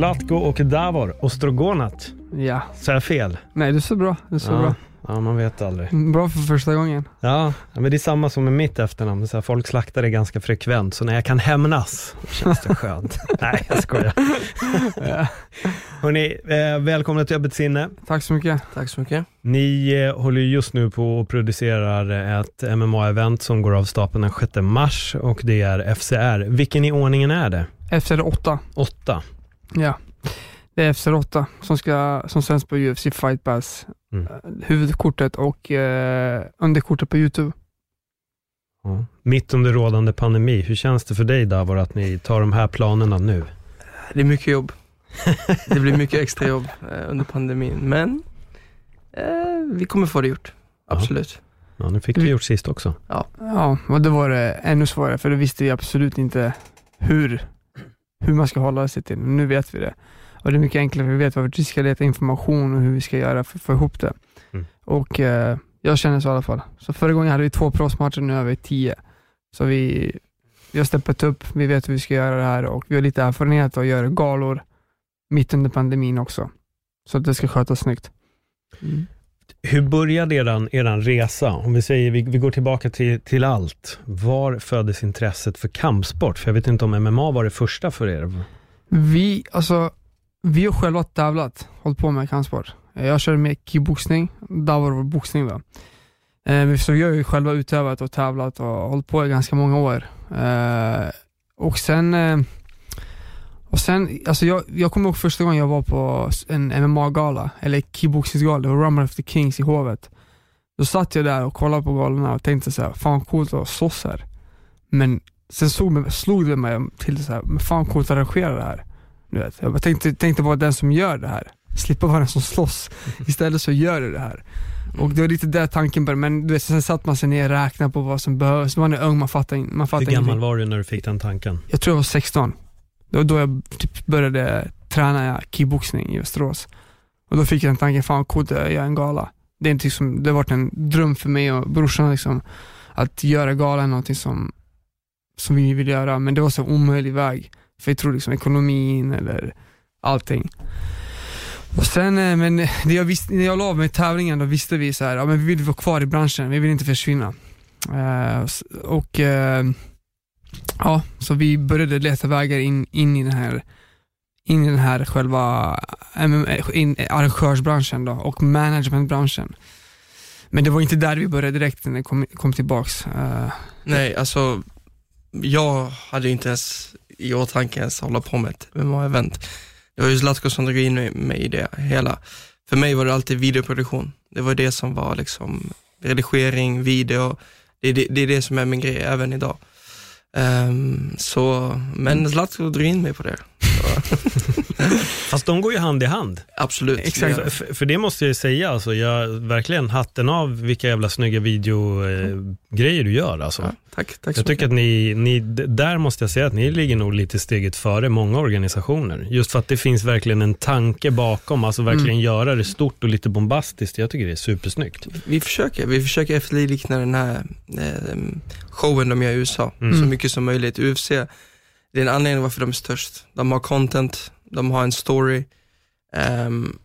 Zlatko och Davor Ostrogonat. Ja. Sa jag fel? Nej, du är så bra. Du är så ja. bra. Ja, man vet aldrig. Bra för första gången. Ja, men det är samma som med mitt efternamn. Så här, folk slaktar det ganska frekvent, så när jag kan hämnas känns det skönt. Nej, jag skojar. Ja. Hörrni, eh, välkomna till Öppet sinne. Tack så mycket. Tack så mycket. Ni eh, håller ju just nu på och producerar ett MMA-event som går av stapeln den 6 mars och det är FCR. Vilken i ordningen är det? Efter åtta. Åtta. Ja. Det är efter åtta som, ska, som sänds på UFC Fight Pass. Mm. Eh, Huvudkortet och eh, underkortet på YouTube. Ja. Mitt under rådande pandemi, hur känns det för dig Davor att ni tar de här planerna nu? Det är mycket jobb. Det blir mycket extra jobb eh, under pandemin, men eh, vi kommer få det gjort. Ja. Absolut. Ja, nu fick vi gjort sist också. Ja, och då var det ännu svårare för då visste vi absolut inte hur, hur man ska hålla sig till. Nu vet vi det. Och det är mycket enklare för vi vet vart vi ska leta information och hur vi ska göra för att få ihop det. Mm. Och eh, jag känner så i alla fall. Så förra gången hade vi två proffsmatcher, nu har vi tio. Så vi, vi har steppat upp, vi vet hur vi ska göra det här och vi har lite erfarenhet av att göra galor mitt under pandemin också. Så att det ska skötas snyggt. Hur började eran, eran resa? Om vi säger, vi, vi går tillbaka till, till allt. Var föddes intresset för kampsport? För jag vet inte om MMA var det första för er. Vi, alltså, vi har själva tävlat, hållit på med kampsport. Jag körde med kickboxning, där var det boxning då. Eh, så vi har ju själva utövat och tävlat och hållit på i ganska många år. Eh, och sen, eh, och sen alltså jag, jag kommer ihåg första gången jag var på en MMA-gala, eller kickboxningsgala, det var Rumble of the Kings i Hovet. Då satt jag där och kollade på galorna och tänkte så här, fan coolt att slåss här. Men sen såg, slog det mig till så här, men fan coolt att arrangera det här. Du vet, jag tänkte, tänkte vara den som gör det här. Slippa vara den som slåss. Istället så gör du det här. Och det var lite där tanken började, men du vet, sen satt man sig ner och räknade på vad som behövs. Man är ung, man fattar, man fattar Hur gammal ingenting. var du när du fick den tanken? Jag tror jag var 16. Det var då jag typ började träna kickboxning i Västerås. Och då fick jag den tanken, fan vad coolt att göra en gala. Det, är inte som, det har varit en dröm för mig och brorsan liksom, att göra gala är någonting som, som vi vill göra, men det var så omöjlig väg. För jag tror liksom ekonomin eller allting. Och sen, eh, men det jag visste, när jag la av mig tävlingen, då visste vi så här, ja men vi vill vara kvar i branschen, vi vill inte försvinna. Uh, och uh, ja, så vi började leta vägar in, in i den här in i den här själva in, arrangörsbranschen då, och managementbranschen. Men det var inte där vi började direkt när det kom, kom tillbaks. Eh. Nej, alltså jag hade ju inte ens i åtanke ens hålla på med ett MMA-event. Det var ju Zlatko som drog in mig, mig i det hela. För mig var det alltid videoproduktion. Det var det som var liksom redigering, video. Det är det, det, är det som är min grej även idag. Ehm, så, men Zlatko drog in mig på det. Fast de går ju hand i hand. absolut. Exakt. Det- För, för det måste jag ju säga, alltså, jag, verkligen hatten av vilka jävla snygga videogrejer eh, grejer du gör. Alltså. Ja, tack, tack så Jag tycker mycket. att ni, ni, där måste jag säga att ni ligger nog lite steget före många organisationer. Just för att det finns verkligen en tanke bakom, alltså verkligen göra det stort och lite bombastiskt. Jag tycker det är supersnyggt. Vi försöker, vi försöker efterlikna den här eh, showen de gör i USA, Mm. så mycket som möjligt. UFC, det är en anledning varför de är störst. De har content, de har en story. Ehm,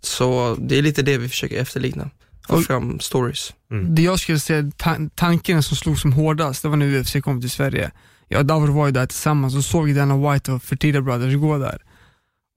så det är lite det vi försöker efterlikna. Få Och- fram stories. Mm. Det jag skulle säga, ta- tanken som slog som hårdast, det var när UFC kom till Sverige. Jag och Davor var ju där tillsammans och såg Dana White och Fertitta Brothers gå där.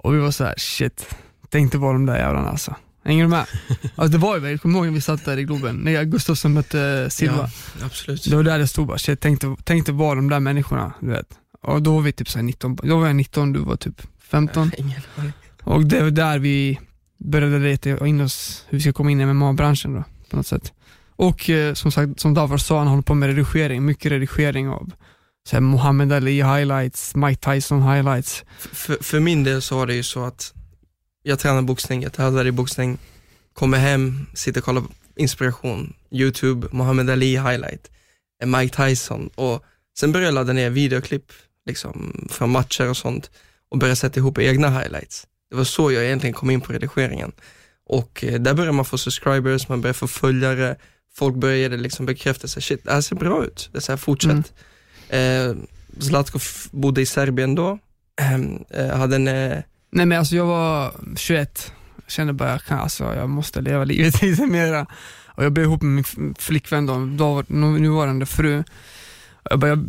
Och vi var så här: shit, tänkte vara de där jävlarna alltså. Hänger du med? Alltså det var ju jag kommer ihåg när vi satt där i Globen, när Gustafsson mötte Silva. Ja, absolut. Det var där det stod bara, shit, tänkte, tänkte vara de där människorna, du vet. Och då var vi typ så här 19, då var jag 19, du var typ 15. Ingen aning. Och det var där vi började leta in oss, hur vi ska komma in i MMA-branschen då, på något sätt. Och eh, som sagt, som Davor sa, han håller på med redigering, mycket redigering av så här, Muhammad Ali highlights, Mike Tyson highlights. För, för min del så var det ju så att jag tränar boxning, jag tävlar i boxning, kommer hem, sitter och kollar på inspiration, YouTube, Muhammad Ali highlight, eh, Mike Tyson och sen började jag ladda ner videoklipp liksom, från matcher och sånt och börja sätta ihop egna highlights. Det var så jag egentligen kom in på redigeringen. Och eh, där börjar man få subscribers, man börjar få följare, folk började liksom bekräftelse, shit det här ser bra ut, det här, fortsätt. Eh, Zlatko bodde i Serbien då, Ehm, eh, hade en, eh, Nej men alltså jag var 21, jag kände bara jag, kan, alltså, jag måste leva livet lite mera. Och jag blev ihop med min flickvän då, då nuvarande fru. Jag, bara, jag,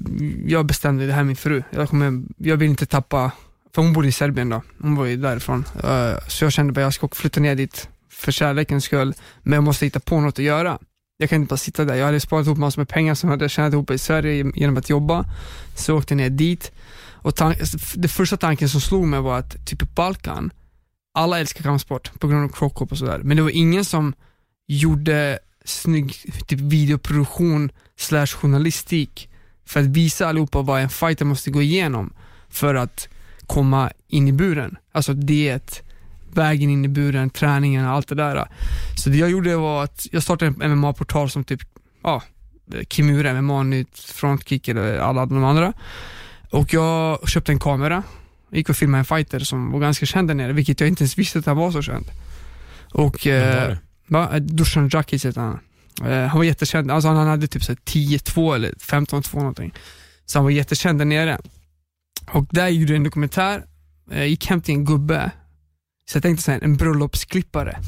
jag bestämde, det här är min fru, jag, kommer, jag vill inte tappa, för hon bodde i Serbien då, hon var ju därifrån. Eh, så jag kände bara jag ska flytta ner dit för kärlekens skull, men jag måste hitta på något att göra. Jag kan inte bara sitta där. Jag hade sparat ihop massor med pengar som jag hade tjänat ihop i Sverige genom att jobba. Så jag åkte ner dit. Och den det första tanken som slog mig var att typ i Balkan, alla älskar kampsport på grund av krockhopp och sådär, men det var ingen som gjorde snygg typ videoproduktion slash journalistik för att visa allihopa vad en fighter måste gå igenom för att komma in i buren. Alltså diet, vägen in i buren, träningen och allt det där. Så det jag gjorde var att jag startade en MMA-portal som typ, ja, Kimura, MMA Nytt, Frontkick eller alla de andra. Och jag köpte en kamera, gick och filmade en fighter som var ganska känd där nere, vilket jag inte ens visste att han var så känd. Och eh, va? Dusan Djakic heter han. Eh, han var jättekänd, alltså han hade typ så här 10-2 eller 15-2 någonting. Så han var jättekänd där nere. Och där gjorde jag en dokumentär, eh, gick hem till en gubbe, så jag tänkte såhär, en bröllopsklippare.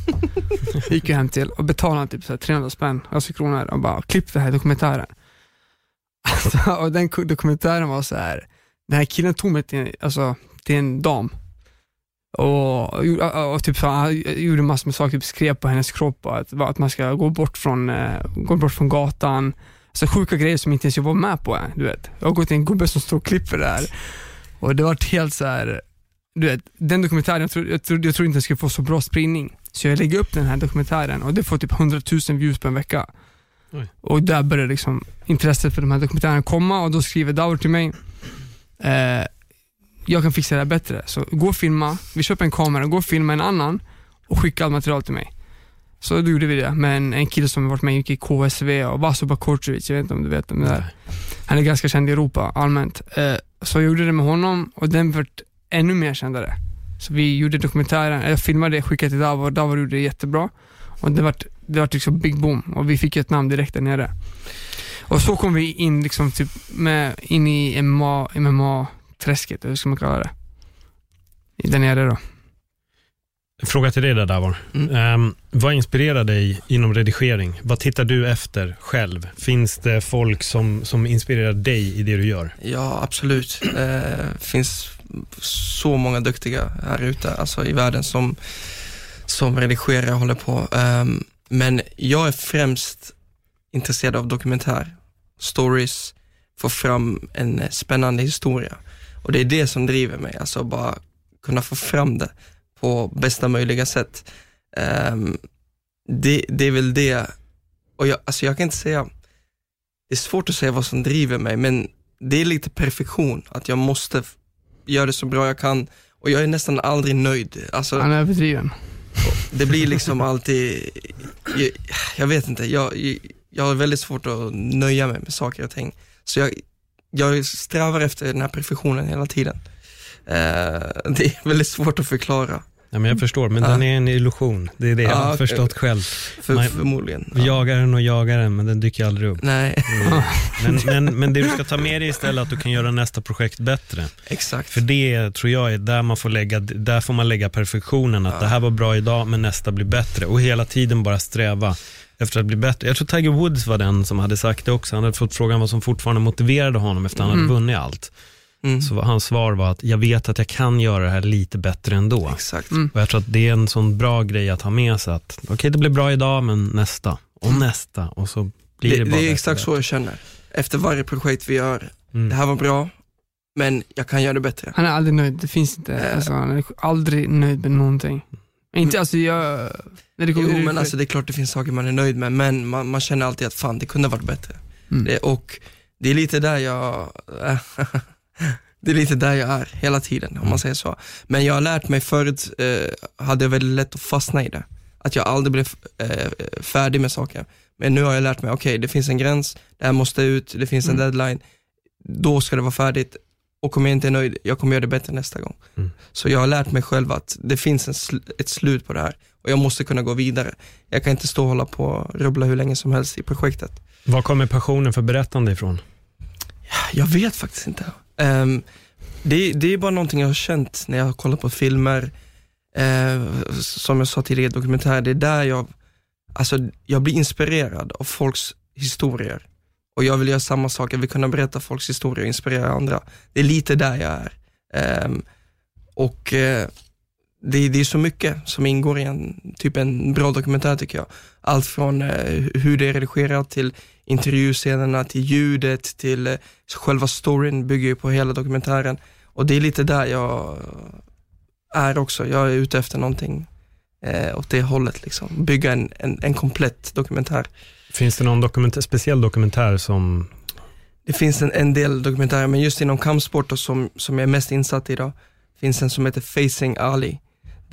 gick jag hem till och betalade typ så här 300 spänn, alltså kronor och bara klipp den här dokumentären. Alltså, och den dokumentären var så här. den här killen tog mig till, alltså, till en dam och, och, och typ så, han gjorde massor med saker, typ skrev på hennes kropp att, att man ska gå bort från, eh, gå bort från gatan. Så sjuka grejer som inte ens jag var med på. Du vet. Jag har gått till en gubbe som står och klipper där och det var helt så här. Du vet, den dokumentären, jag tror, jag, tror, jag tror inte den skulle få så bra spridning. Så jag lägger upp den här dokumentären och det får typ 100 000 views på en vecka. Oj. Och där börjar liksom intresset för de här dokumentärerna komma och då skriver Daur till mig, eh, jag kan fixa det här bättre. Så gå och filma, vi köper en kamera, gå och filma en annan och skicka allt material till mig. Så då gjorde vi det med en, en kille som varit med i KSV och Vaso Bakorcevic, jag vet inte om du vet om det där. Han är ganska känd i Europa allmänt. Eh, så jag gjorde det med honom och den vart ännu mer kändare. Så vi gjorde dokumentären, jag filmade det, skickade till Davor, Davor gjorde det jättebra. Och det vart, det vart liksom big boom och vi fick ett namn direkt där nere. Och så kom vi in liksom typ med, in i MMA, MMA-träsket, eller hur ska man kalla det? Där nere då. Fråga till dig där Davor. Mm. Ehm, vad inspirerar dig inom redigering? Vad tittar du efter själv? Finns det folk som, som inspirerar dig i det du gör? Ja, absolut. Det finns så många duktiga här ute, alltså i världen som, som redigerar och håller på. Ehm, men jag är främst intresserad av dokumentär, stories, få fram en spännande historia. Och det är det som driver mig, alltså bara kunna få fram det på bästa möjliga sätt. Ehm, det, det är väl det, och jag, alltså jag kan inte säga, det är svårt att säga vad som driver mig, men det är lite perfektion, att jag måste göra det så bra jag kan och jag är nästan aldrig nöjd. Alltså, Han är överdriven. det blir liksom alltid, jag, jag vet inte, jag, jag har väldigt svårt att nöja mig med saker och ting. Så jag, jag strävar efter den här perfektionen hela tiden. Eh, det är väldigt svårt att förklara, Ja, men jag förstår, men Ja. den är en illusion. Det är det jag Ja, har okej. förstått själv. för, Nej. förmodligen. Vi jagar den och jagar den, men den dyker aldrig upp. Nej, Mm. Men, men, men det du ska ta med dig istället är att du kan göra nästa projekt bättre. exakt. För det tror jag är där man får lägga, där får man lägga perfektionen. Att Ja. det här var bra idag, men nästa blir bättre. Och hela tiden bara sträva efter att bli bättre. Jag tror Tiger Woods var den som hade sagt det också. Han hade fått frågan vad som fortfarande motiverade honom efter att han Mm. hade vunnit allt. Mm. Så hans svar var att jag vet att jag kan göra det här lite bättre ändå. Exakt. Mm. Och jag tror att det är en sån bra grej att ha med sig att okej, det blir bra idag, men nästa och nästa och så blir det, Det, det, bara är bättre exakt så jag känner. Efter varje projekt vi gör. Mm. det här var bra, men jag kan göra det bättre. Han är aldrig nöjd, det finns inte, Eh. alltså, han är aldrig nöjd med någonting. Inte, alltså jag... När det kommer, Jo det- men alltså det är klart det finns saker man är nöjd med, men man, man känner alltid att fan det kunde ha varit bättre. Mm. Det, och det är lite där jag, det är lite där jag är hela tiden om man säger så. Men jag har lärt mig förut, eh, hade jag väldigt lätt att fastna i det. Att jag aldrig blev eh, färdig med saker. Men nu har jag lärt mig, okej det finns en gräns, det här måste ut, det finns en Mm. deadline, då ska det vara färdigt. Och om jag inte är nöjd, jag kommer göra det bättre nästa gång. Mm. Så jag har lärt mig själv att det finns en sl- ett slut på det här och jag måste kunna gå vidare. Jag kan inte stå och hålla på och rubbla hur länge som helst i projektet. Var kommer passionen för berättande ifrån? Jag vet faktiskt inte. Um, det, det är bara någonting jag har känt när jag har kollat på filmer, Uh, som jag sa tidigare, dokumentärer. Det är där jag, alltså, jag blir inspirerad av folks historier. Och jag vill göra samma sak, jag vill kunna berätta folks historier och inspirera andra. Det är lite där jag är. Um, och uh, det, det är så mycket som ingår i en, typ en bra dokumentär tycker jag. Allt från eh, hur det är redigerat till intervjuscenerna, till ljudet, till eh, själva storyn bygger ju på hela dokumentären. Och det är lite där jag är också. Jag är ute efter någonting eh, åt det hållet, liksom. bygga en, en, en komplett dokumentär. Finns det någon dokumentär, speciell dokumentär som, Det finns en, en del dokumentärer, men just inom kampsport och som, som jag är mest insatt i idag, finns en som heter Facing Ali,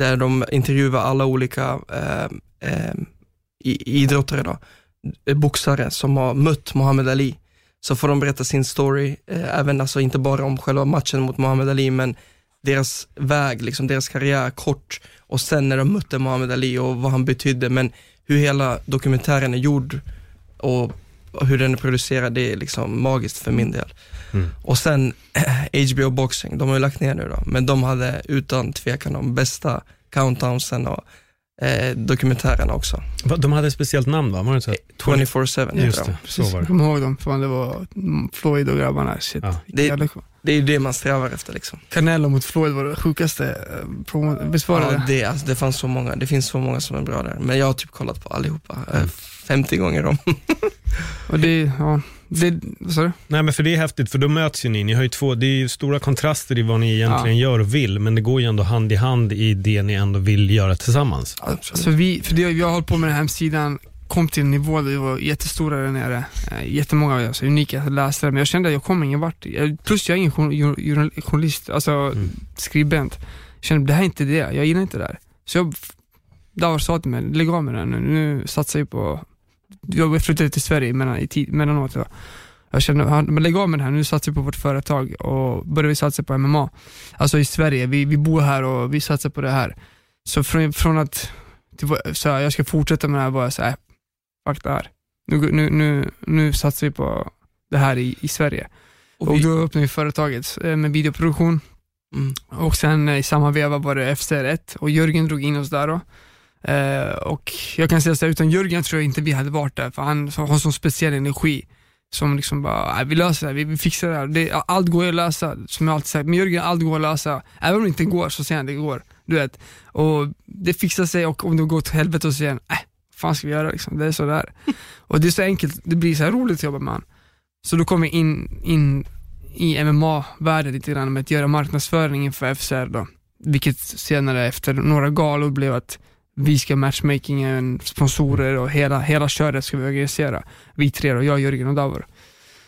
där de intervjuar alla olika eh, eh, idrottare, då, eh, boxare som har mött Muhammad Ali. Så får de berätta sin story, eh, även alltså inte bara om själva matchen mot Muhammad Ali, men deras väg, liksom deras karriär kort. Och sen när de mötte Muhammad Ali och vad han betydde, men hur hela dokumentären är gjord och hur den är producerad, det är liksom magiskt för min del. Mm. Och sen HBO Boxing, de har ju lagt ner nu då, men de hade utan tvekan de bästa countdownsen och eh, dokumentärerna också. Va, de hade ett speciellt namn va? Var det så? 24-7 heter Just de. det, så var jag det. kommer ihåg dem, fan det var Floyd och grabbarna, shit. Ja. Det- Det är ju det man strävar efter liksom. Canelo mot Floyd var det sjukaste, eh, visst var det Ja, det? det, alltså, det fanns så många, det finns så många som är bra där, men jag har typ kollat på allihopa, eh, Mm. 50 gånger om. Och det, ja, det, du? Nej men för det är häftigt, för då möts ju ni. Ni har ju två, det är ju stora kontraster i vad ni egentligen gör och vill, men det går ju ändå hand i hand i det ni ändå vill göra tillsammans. Alltså vi, för det, vi har hållit på med den här hemsidan, kom till en nivå där vi var jättestora där nere. Eh, Jättemånga alltså, unika läsare, men jag kände att jag kom ingen vart. Jag- Plus jag är ingen jour- jour- journal- journalist, alltså Mm. skribent. Jag kände, det här är inte det, jag gillar inte det här. Så jag, Davor sa till mig, lägg av med det nu, nu satsar jag på, jag flyttade till Sverige mellan, i mellanåt. Jag kände, han, lägg av med det här, nu satsar vi på vårt företag och börjar vi satsa på MMA. Alltså i Sverige, vi, vi bor här och vi satsar på det här. Så från, från att var, så här, jag ska fortsätta med det här, var jag såhär, fuck det här. Nu, nu, nu, nu satsar vi på det här i, i Sverige. Och Och vi, då öppnade vi företaget eh, med videoproduktion mm, och sen eh, i samma veva var det FCR1 och Jörgen drog in oss där då. Eh, och jag kan säga så här, utan Jörgen tror jag inte vi hade varit där, för han har sån speciell energi. Som liksom bara, "Nej, vi löser det här, vi, fixar det här. Det, allt går att lösa, som jag alltid sagt. Men Jörgen, allt går att lösa. Även om det inte går så säger han det går. Du vet. Och det fixar sig och om det går åt helvete så säger han, äh, vad fan ska vi göra liksom? Det är så där. och det är så enkelt, det blir så här roligt att jobba med han. Så då kom vi in, in i MMA-världen lite grann med att göra marknadsföring inför FCR då. Vilket senare efter några galor blev att vi ska matchmakingen, sponsorer och hela, hela köret ska vi organisera. Vi tre då, jag, Jörgen och Davor.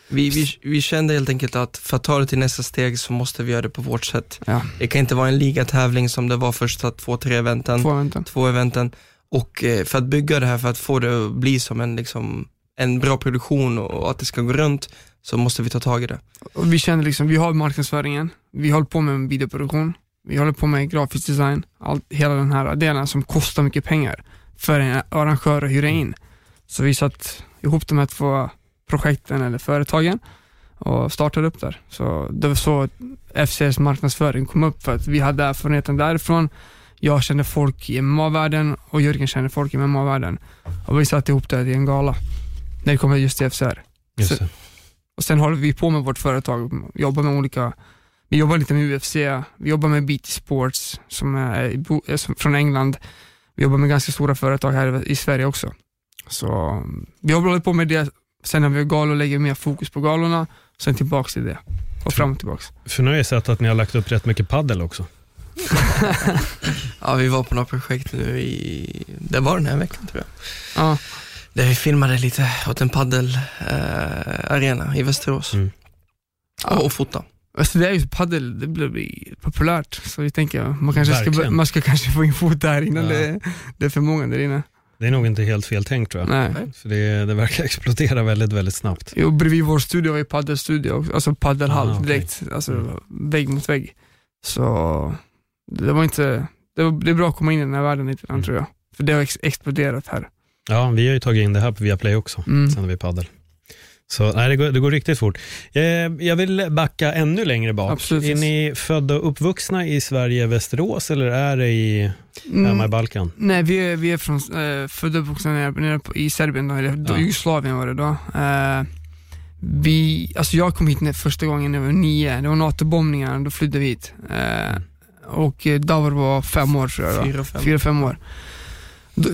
vi, vi, vi kände helt enkelt att för att ta det till nästa steg så måste vi göra det på vårt sätt. Ja, Det kan inte vara en ligatävling som det var första två, tre eventen. två eventen. två eventen. Och eh, för att bygga det här, för att få det att bli som en, liksom, en bra produktion och, att det ska gå runt, så måste vi ta tag i det. Och vi känner liksom, vi har marknadsföringen, vi håller på med videoproduktion, vi håller på med grafisk design, allt, hela den här delen som kostar mycket pengar för en arrangör att hyra in. Så vi satt ihop de här två projekten eller företagen och startade upp där. Så det var så FCS marknadsföring kom upp för att vi hade erfarenheten därifrån. Jag kände folk i MMA-världen och Jörgen kände folk i MMA-världen. Och vi satte ihop det i en gala när det kommer just till FCR. Just det. Och sen håller vi på med vårt företag, jobbar med olika, vi jobbar lite med UFC, vi jobbar med BT Sports som är som- från England. Vi jobbar med ganska stora företag här i Sverige också. Så vi har hållit på med det, sen när vi har galor lägger vi mer fokus på galorna, sen tillbaks till det. och fram och tillbaks. För nu har jag sett att ni har lagt upp rätt mycket paddel också. Ja, vi var på några projekt nu i, det var den här veckan tror jag. Ja, Där vi filmade lite åt en paddelarena eh, arena i Västerås. Mm. Ja, och fota. Alltså det är ju padel, det blir bli populärt. Så vi tänker man kanske ska, man ska kanske få in fot där innan Ja. det, det är för många där inne. Det är nog inte helt fel tänkt tror jag. Nej. För det, det verkar explodera väldigt, väldigt snabbt. Jo, bredvid vår studio var ju paddelstudio, också, alltså paddelhall Ah, okej. direkt, alltså Mm. vägg mot vägg. Så det var inte, det, var, det är bra att komma in i den här världen lite grann Mm. tror jag. För det har ex- exploderat här. Ja, vi har ju tagit in det här på Viaplay också. Mm. Sen vi paddel. Så nej, det, går, det går riktigt fort. Eh, jag vill backa ännu längre bak. Absolut. Är ni födda och uppvuxna i Sverige, Västerås eller är det i, Mm. hemma i Balkan? Nej, vi är, vi är från, äh, födda och uppvuxna nere, nere på, i Serbien, då, eller Ja. Jugoslavien var det då. Eh, vi, alltså jag kom hit när, första gången när jag var nio, det var NATO-bombningarna, då flydde vi hit. Eh, och eh, Davor var fem år tror jag. Fyra, fem. Fyra, fem år.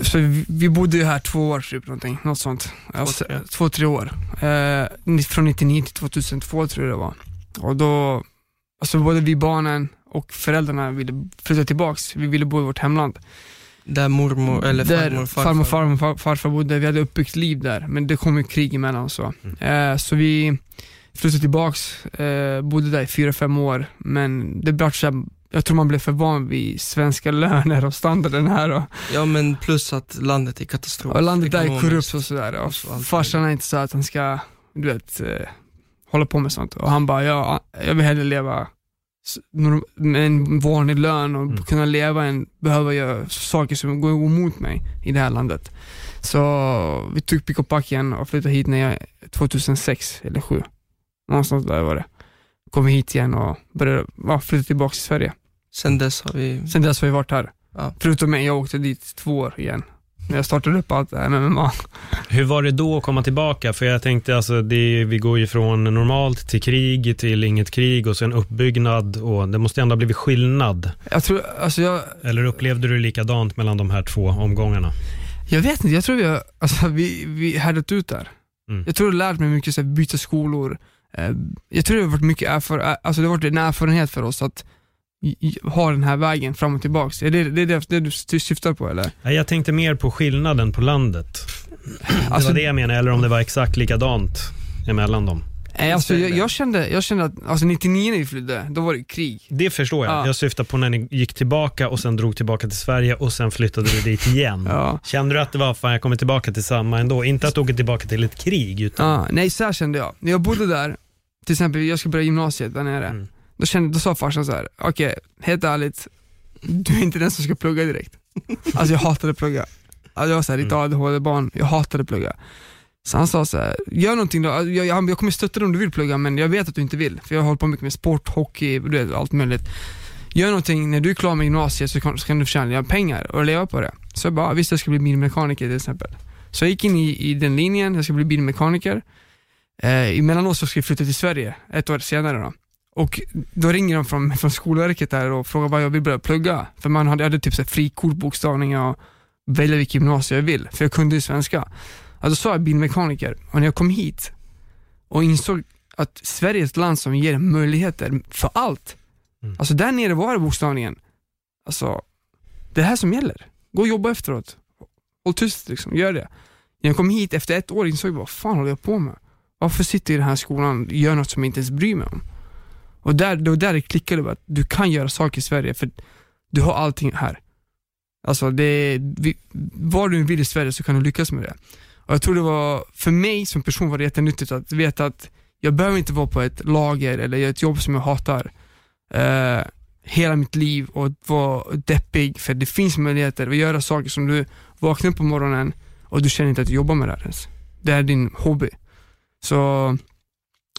Så vi, bodde ju här två år typ, någonting, något sånt. Alltså, tre. två, tre år. Eh, från 99 till 2002 tror jag det var. Och då, alltså både vi barnen och föräldrarna ville flytta tillbaks, vi ville bo i vårt hemland. Där mormor, eller där farmor, farfar. farmor, farmor, far, farfar bodde, vi hade uppbyggt liv där, men det kom ju krig emellan och så. Mm. Eh, så vi flyttade tillbaks, eh, bodde där i fyra, fem år, men det blev så jag tror man blev för van vid svenska löner och standarden här och, Ja men plus att landet är katastrof. och landet där är korrupt och sådär. Och och så allt farsan är inte så att han ska, du vet, eh, hålla på med sånt. Och han bara, ja, jag vill hellre leva med en vanlig lön och Mm. kunna leva än behöva göra saker som går emot mig i det här landet. Så vi tog pick och pack igen och flyttade hit när jag 2006 eller 2007. Någonstans där var det. Kom hit igen och började ja, flytta tillbaka till Sverige. Sen dess har vi, Sen dess har vi varit här. Ja. Förutom mig, jag åkte dit två år igen. När jag startade upp allt det här med MMA. Hur var det då att komma tillbaka? För jag tänkte, alltså, det, vi går ju från normalt till krig, till inget krig och sen uppbyggnad och det måste ändå ha blivit skillnad. Jag tror, alltså jag, Eller upplevde du likadant mellan de här två omgångarna? Jag vet inte, jag tror vi har alltså, vi, vi härdat ut där. Mm. Jag tror jag har lärt mig mycket, så här, byta skolor. Eh, jag tror det har varit mycket erfar, alltså, det har varit en erfarenhet för oss att ha den här vägen fram och tillbaks. Är det det, det, det du sy- syftar på eller? Nej, Jag tänkte mer på skillnaden på landet. Det Alltså, var det jag menade, eller om det var exakt likadant emellan dem. nej, alltså, jag, jag, kände, jag kände att alltså, 99 när vi flydde, då var det krig. Det förstår jag. Ja. Jag syftar på när ni gick tillbaka och sen drog tillbaka till Sverige och sen flyttade du dit igen. Ja. Kände du att det var, fan jag kommer tillbaka till samma ändå? Inte att du åker tillbaka till ett krig, utan... Ja, nej, så här kände jag. När jag bodde där, till exempel jag ska börja gymnasiet där nere, Mm. Då, kände, då sa farsan så här: okej, helt ärligt, du är inte den som ska plugga direkt. Alltså jag hatade plugga. Alltså, jag var såhär, ditt Mm. ADHD-barn, jag hatade plugga. Så han sa så här, gör någonting då, Alltså, jag, jag, jag kommer stötta dig om du vill plugga men jag vet att du inte vill, för jag håller på mycket med sport, hockey, du vet, allt möjligt. Gör någonting, när du är klar med gymnasiet så kan, så kan du tjäna pengar och leva på det. Så jag bara, visst jag ska bli bilmekaniker till exempel. Så jag gick in i, i den linjen, jag ska bli bilmekaniker. Eh, emellanåt så ska jag flytta till Sverige, ett år senare då. Och då ringer de från, från Skolverket där och frågar vad jag vill börja plugga. För man hade, hade typ så här frikort, bokstavning och välja vilket gymnasium jag vill, för jag kunde ju svenska. Alltså sa jag bilmekaniker, och när jag kom hit och insåg att Sverige är ett land som ger möjligheter för allt. Mm. Alltså där nere var det bokstavningen. Alltså, det här som gäller. Gå och jobba efteråt. Håll tyst liksom, gör det. När jag kom hit efter ett år insåg jag, vad fan håller jag på med? Varför sitter jag i den här skolan och gör något som jag inte ens bryr mig om? Och där, då där det klickade, att du kan göra saker i Sverige för du har allting här. Alltså, det, vi, var du vill i Sverige så kan du lyckas med det. Och jag tror det var, för mig som person var det jättenyttigt att veta att jag behöver inte vara på ett lager eller göra ett jobb som jag hatar eh, hela mitt liv och vara deppig, för det finns möjligheter att göra saker som du vaknar upp på morgonen och du känner inte att du jobbar med det här ens. Det är din hobby. Så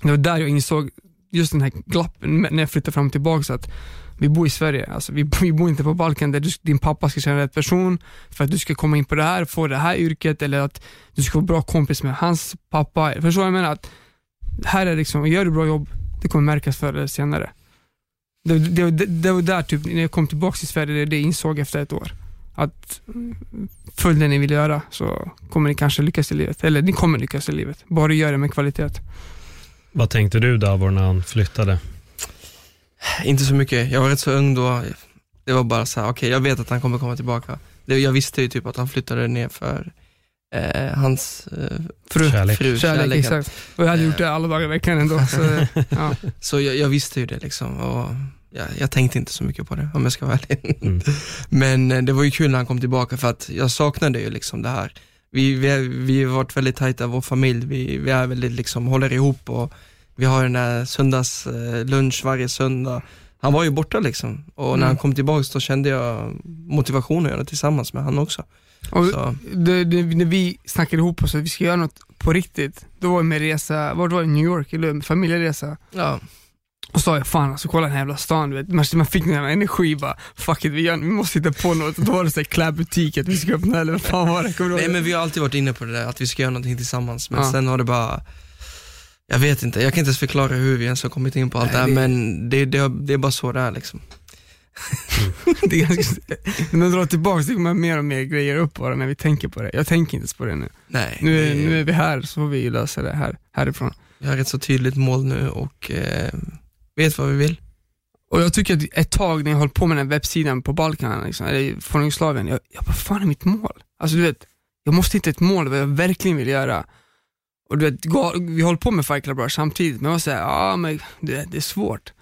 det var där jag insåg just den här glappen när jag flyttade fram och tillbaka så att vi bor i Sverige, alltså vi, vi bor inte på Balkan där du, din pappa ska känna rätt person för att du ska komma in på det här, få det här yrket eller att du ska vara bra kompis med hans pappa. Förstår du vad jag menar? Att här är liksom, gör du bra jobb, det kommer märkas förr eller senare. Det, det, det, det var där typ, när jag kom tillbaka till Sverige, det, det insåg efter ett år. Att följ det ni vill göra så kommer ni kanske lyckas i livet. Eller ni kommer lyckas i livet. Bara gör det med kvalitet. Vad tänkte du Davor när han flyttade? Inte så mycket, jag var rätt så ung då. Det var bara så här, okej jag vet att han kommer komma tillbaka. Jag visste ju typ att han flyttade ner för eh, hans eh, Fru. Kärlek. fru, Kärlek, kärleken. exakt. Och jag hade gjort det alla dagar i veckan ändå. Så, ja. Så jag, jag visste ju det liksom och jag, jag tänkte inte så mycket på det om jag ska vara ärlig. Mm. Men eh, det var ju kul när han kom tillbaka för att jag saknade ju liksom det här. Vi, vi, vi har varit väldigt tajta, vår familj, vi, vi är väldigt liksom, håller ihop och vi har den där söndags eh, lunch varje söndag. Han var ju borta liksom och när Mm. han kom tillbaka så kände jag motivation att göra det tillsammans med han också. Och det, det, när vi snackade ihop oss att vi ska göra något på riktigt, då var det med resa, var det var det, New York, eller familjeresa. ja, Och sa jag fan alltså kolla den här jävla stan, du vet. Man, man fick den här energi bara, fuck it, vi, gör, vi måste hitta på något. Då var det såhär klädbutik, att vi ska öppna eller vad fan var det? Kommer Nej men vi har alltid varit inne på det där, att vi ska göra någonting tillsammans. Men Ja. sen har det bara, jag vet inte, jag kan inte ens förklara hur vi ens har kommit in på allt Nej, det här, men det, det, det är bara så det är liksom. det är ganska, när man drar tillbaka så kommer mer och mer grejer upp bara när vi tänker på det. Jag tänker inte ens på det nu. Nej, Nu är, det- nu är vi här, så får vi lösa det här, härifrån. vi har ett så tydligt mål nu och eh, vet vad vi vill. Och jag tycker att ett tag när jag höll på med den här webbsidan på Balkan, liksom, eller från Jugoslavien, jag, jag bara, fan är mitt mål? Alltså du vet, jag måste hitta ett mål vad jag verkligen vill göra. Och du vet, gå- vi håller på med Fight Club Rush samtidigt, men jag var såhär, ja men det, det är svårt.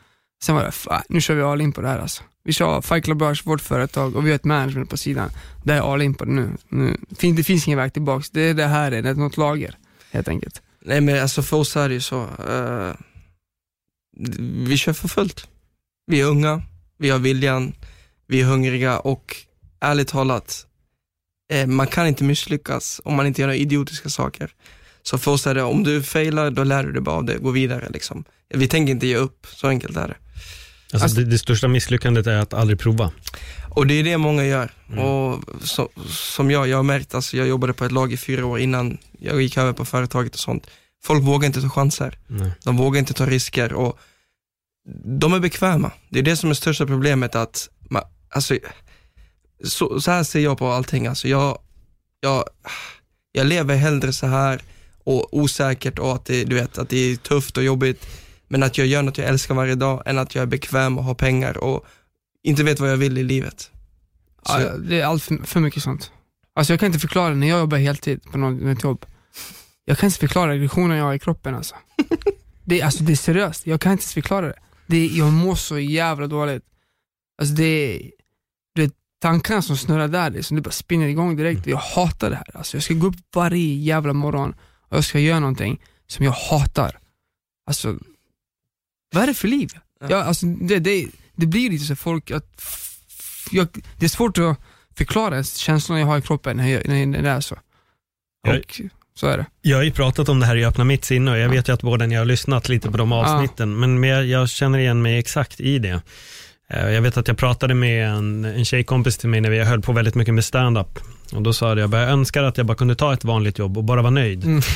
Sen var det, fan, nu kör vi all in på det här alltså. Vi kör Fight Club Rush, vårt företag, och vi har ett management på sidan. Det är all in på det nu. nu. Det finns ingen väg tillbaks, det är det här, det är något lager, helt enkelt. Nej men alltså för oss är det ju så, Uh vi kör för fullt. Vi är unga, vi har viljan, vi är hungriga och ärligt talat, eh, man kan inte misslyckas om man inte gör några idiotiska saker. Så för oss är det, om du failar, då lär du dig bara av det, gå vidare liksom. Vi tänker inte ge upp, så enkelt är det. Alltså, Alltså- det, det största misslyckandet är att aldrig prova. Och det är det många gör. Mm. Och så, som jag, jag har märkt, alltså jag jobbade på ett lag i fyra år innan jag gick över på företaget och sånt. Folk vågar inte ta chanser. Nej. De vågar inte ta risker och de är bekväma. Det är det som är största problemet att, man, alltså, så, så här ser jag på allting. Alltså, jag, jag, jag lever hellre så här och osäkert och att det, du vet, att det är tufft och jobbigt. Men att jag gör något jag älskar varje dag än att jag är bekväm och har pengar och inte vet vad jag vill i livet. Så, Ja, det är allt för, för mycket sånt. Alltså jag kan inte förklara när jag jobbar heltid på något, något jobb. Jag kan inte förklara aggressionen jag har i kroppen alltså. Det, är- alltså. det är seriöst, jag kan inte förklara det. det är, jag mår så jävla dåligt. Alltså det är, det är tankarna som snurrar där, det, är som det bara spinner igång direkt. Jag hatar det här. Alltså jag ska gå upp varje jävla morgon och jag ska göra någonting som jag hatar. Alltså, vad är det för liv? Ja. Ja, alltså, det, det, det blir lite så folk att jag, det är svårt att förklara ens känslorna jag har i kroppen när, jag, när, när det är så. Jag- Och så är det. Jag har ju pratat om det här i Öppna mitt sinne och jag vet ju att båda ni har lyssnat lite på de avsnitten, men jag känner igen mig exakt i det. Eh, Jag vet att jag pratade med en, en tjejkompis till mig när vi höll på väldigt mycket med stand-up. Och då sa jag, jag önskar att jag bara kunde ta ett vanligt jobb och bara vara nöjd. Mm.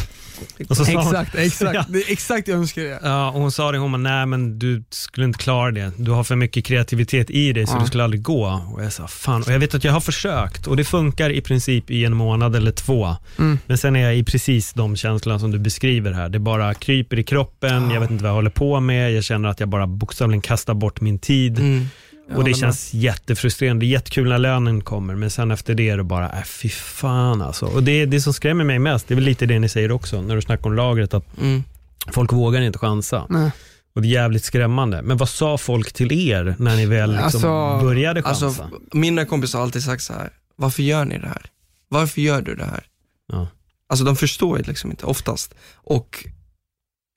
Sa hon, Exakt, exakt. Ja. Det är exakt jag önskar det. Ja, och hon sa det, hon bara, nej men du skulle inte klara det. Du har för mycket kreativitet i dig så Ja. det skulle aldrig gå. Och jag sa, fan. Och jag vet att jag har försökt och det funkar i princip i en månad eller två. Mm. Men sen är jag i precis de känslorna som du beskriver här. Det bara kryper i kroppen, jag vet inte vad jag håller på med, jag känner att jag bara bokstavligen kastar bort min tid. mm. Och det känns jättefrustrerande. Jättekul när lönen kommer, men sen efter det är det bara, äh, fy fan alltså. Och det, det som skrämmer mig mest, det är väl lite det ni säger också, när du snackar om lagret, att Mm. folk vågar inte chansa. Nej. Och det är jävligt skrämmande. Men vad sa folk till er när ni väl liksom Alltså- började chansa? Alltså, mina kompisar har alltid sagt så här. varför gör ni det här? Varför gör du det här? ja. Alltså de förstår ju liksom inte oftast. Och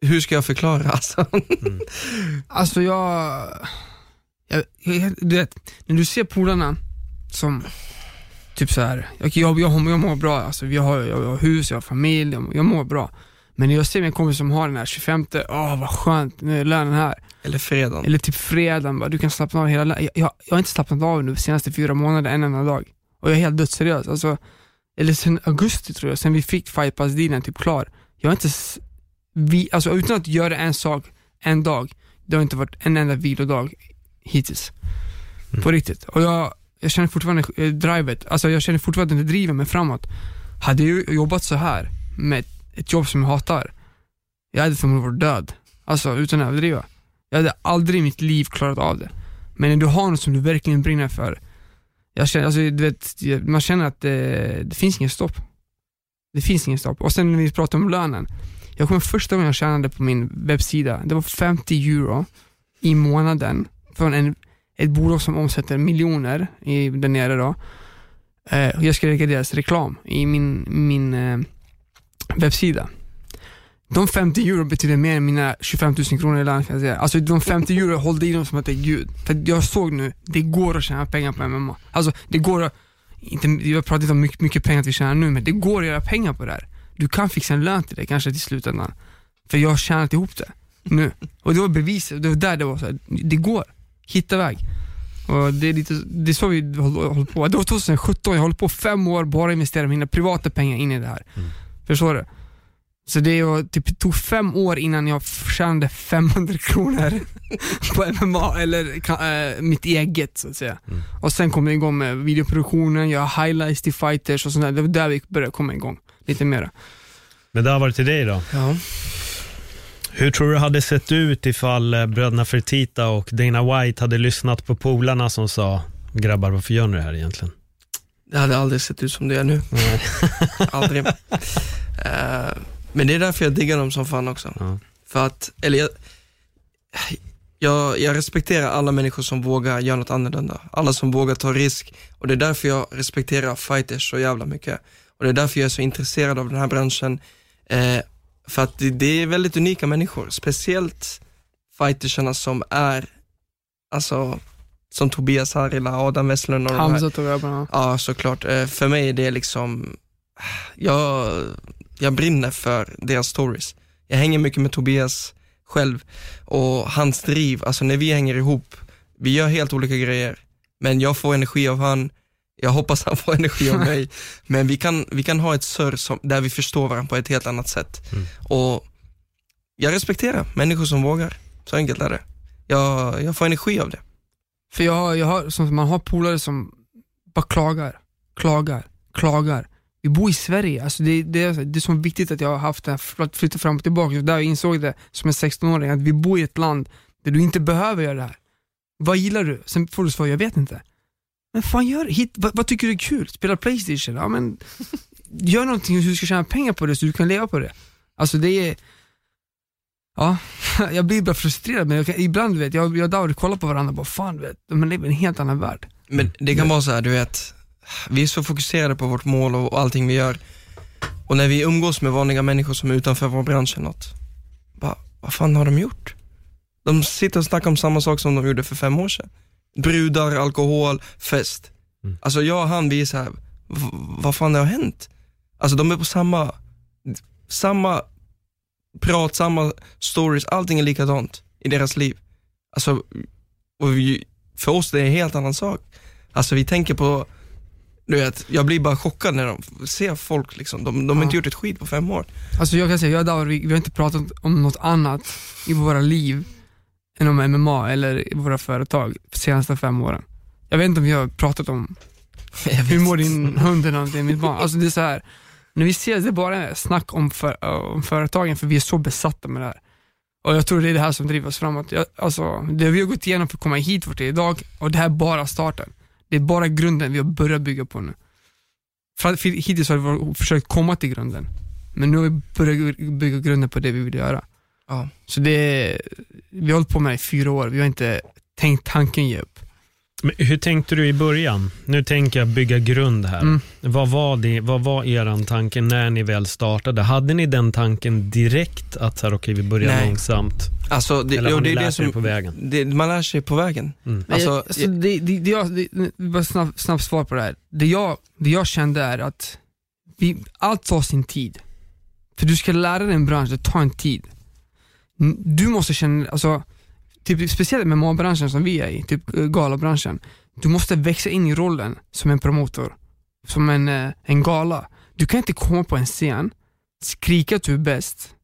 hur ska jag förklara alltså? Alltså jag, jag, jag du vet, när du ser polarna som typ så här, jag, jag, jag, jag mår bra, alltså, jag, har, jag, har hus, jag har familj, jag, jag mår bra. Men när jag ser min kompis som har den här 25, åh vad skönt, nu är lönen här. Eller fredagen. Eller typ fredagen, bara, du kan slappna av hela jag, jag, jag har inte slappnat av nu de senaste fyra månaderna en enda dag. Och jag är helt dödsseriös. Alltså, eller sen augusti tror jag, sen vi fick Fight Pass dealen typ klar. Jag har inte, vi, alltså utan att göra en sak en dag, det har inte varit en enda vilodag hittills. Mm. På riktigt. Och jag, jag känner fortfarande eh, drivet, alltså jag känner fortfarande det driver mig framåt. Hade jag jobbat så här med ett, ett jobb som jag hatar, jag hade förmodligen varit död Alltså utan att överdriva. Jag hade aldrig i mitt liv klarat av det. Men när du har något som du verkligen brinner för, jag känner, alltså, du vet, man känner att det, det finns ingen stopp. Det finns ingen stopp. Och sen när vi pratar om lönen. Jag kommer första gången jag tjänade på min webbsida, det var 50 euro i månaden från en, ett bolag som omsätter miljoner i, där nere då. Eh, jag ska lägga deras reklam i min, min eh, webbsida. De 50 euro betyder mer än mina 25 000 kronor i lön kan jag säga. Alltså de 50 euro hållde i dem som att det är gud. För jag såg nu, det går att tjäna pengar på MMA. Alltså det går att, inte, jag pratar inte om mycket, mycket pengar att vi tjänar nu, men det går att göra pengar på det här. Du kan fixa en lön till det kanske till slutändan. För jag har tjänat ihop det nu. Och det var beviset, det var där det var så här, det går. Hitta väg. Och det är lite, det är så vi håller på. Det var 2017, jag håller på fem år bara investera mina privata pengar in i det här. Mm. Förstår du? Så det var, typ, tog fem år innan jag tjänade 500 kronor på MMA, eller äh, mitt eget så att säga. Mm. Och sen kom jag igång med videoproduktionen, jag highlights till fighters och sånt där. Det var där vi började komma igång lite mera. Men det har varit till dig då. Ja. Hur tror du det hade sett ut ifall eh, bröderna Fertita och Dana White hade lyssnat på polarna som sa, grabbar varför gör ni det här egentligen? Det hade aldrig sett ut som det gör nu. aldrig. Eh, men det är därför jag diggar dem som fan också. Ja. För att, eller jag, jag, jag respekterar alla människor som vågar göra något annorlunda. Alla som vågar ta risk. Och det är därför jag respekterar fighters så jävla mycket. Och det är därför jag är så intresserad av den här branschen. Eh, för att det, det är väldigt unika människor. Speciellt fightersarna som är, alltså, som Tobias Harila, Adam Westlund och de här. Hamza tog över. ja. Såklart. Eh, För mig är det liksom, jag, jag brinner för deras stories. Jag hänger mycket med Tobias själv och hans driv, alltså när vi hänger ihop, vi gör helt olika grejer, men jag får energi av han, jag hoppas han får energi av mig, men vi kan, vi kan ha ett surr som, där vi förstår varandra på ett helt annat sätt. Mm. Och jag respekterar människor som vågar, så enkelt är det. Jag, jag får energi av det. För jag, har- jag har, som man har polare som bara klagar, klagar, klagar. Vi bor i Sverige, alltså det, det, är, det är så viktigt att jag har haft det här, för att flytta fram och tillbaka. Där jag insåg det som en 16-åring, att vi bor i ett land där du inte behöver göra det här. Vad gillar du? Sen får du svar, jag vet inte. Men fan gör Hit, vad, vad tycker du är kul? Spela Playstation? Ja men, gör någonting så du ska tjäna pengar på det så du kan leva på det. Alltså det är, ja, jag blir bara frustrerad men jag kan, ibland vet jag, jag och David kollar på varandra och bara fan vet, de lever i en helt annan värld. Men det kan vara så här, du vet, vi är så fokuserade på vårt mål och, allting vi gör. Och när vi umgås med vanliga människor som är utanför vår bransch eller något, bara, vad fan har de gjort? De sitter och snackar om samma sak som de gjorde för fem år sedan. Brudar, alkohol, fest. Mm. Alltså jag och han, vi är så här, v- vad fan det har hänt? Alltså de är på samma, samma prat, samma stories, allting är likadant i deras liv. Alltså, och vi, för oss det är en helt annan sak. Alltså vi tänker på, du vet, jag blir bara chockad när de ser folk liksom, de, de har Ja. inte gjort ett skit på fem år. Alltså jag kan säga, jag och David, vi, vi har inte pratat om något annat i våra liv än om MMA eller våra företag de senaste fem åren. Jag vet inte om vi har pratat om hur mår din hund eller någonting, mitt barn. Alltså det är så här, när vi ses, det är bara snack om, för, om företagen för vi är så besatta med det här. Och jag tror det är det här som driver oss framåt. Jag, alltså, det vi har gått igenom för att komma hit vart det är idag och det här är bara starten. Det är bara grunden vi har börjat bygga på nu. För hittills har vi försökt komma till grunden. Men nu har vi börjat bygga grunden på det vi vill göra. Ja. Så det är, vi har hållit på med det i fyra år, vi har inte tänkt tanken ge upp. Men hur tänkte du i början? Nu tänker jag bygga grund här. Mm. Vad, var det, vad var eran tanke när ni väl startade? Hade ni den tanken direkt att så här, okej, vi börjar Nej. långsamt? Alltså, det, Eller jo, har det ni är det lärt er som, på vägen? det, man lär sig på vägen. Mm. Alltså, Alltså, alltså, det, det, det, jag, det, snabbt, snabbt svar på det här. Det jag, det jag kände är att vi, allt tar sin tid. För du ska lära dig en bransch, det tar en tid. Mm, du måste känna, alltså, typ, speciellt med målbranschen som vi är i, typ eh, galabranschen. Du måste växa in i rollen som en promotor, som en, eh, en gala. Du kan inte komma på en scen, skrika att du är bäst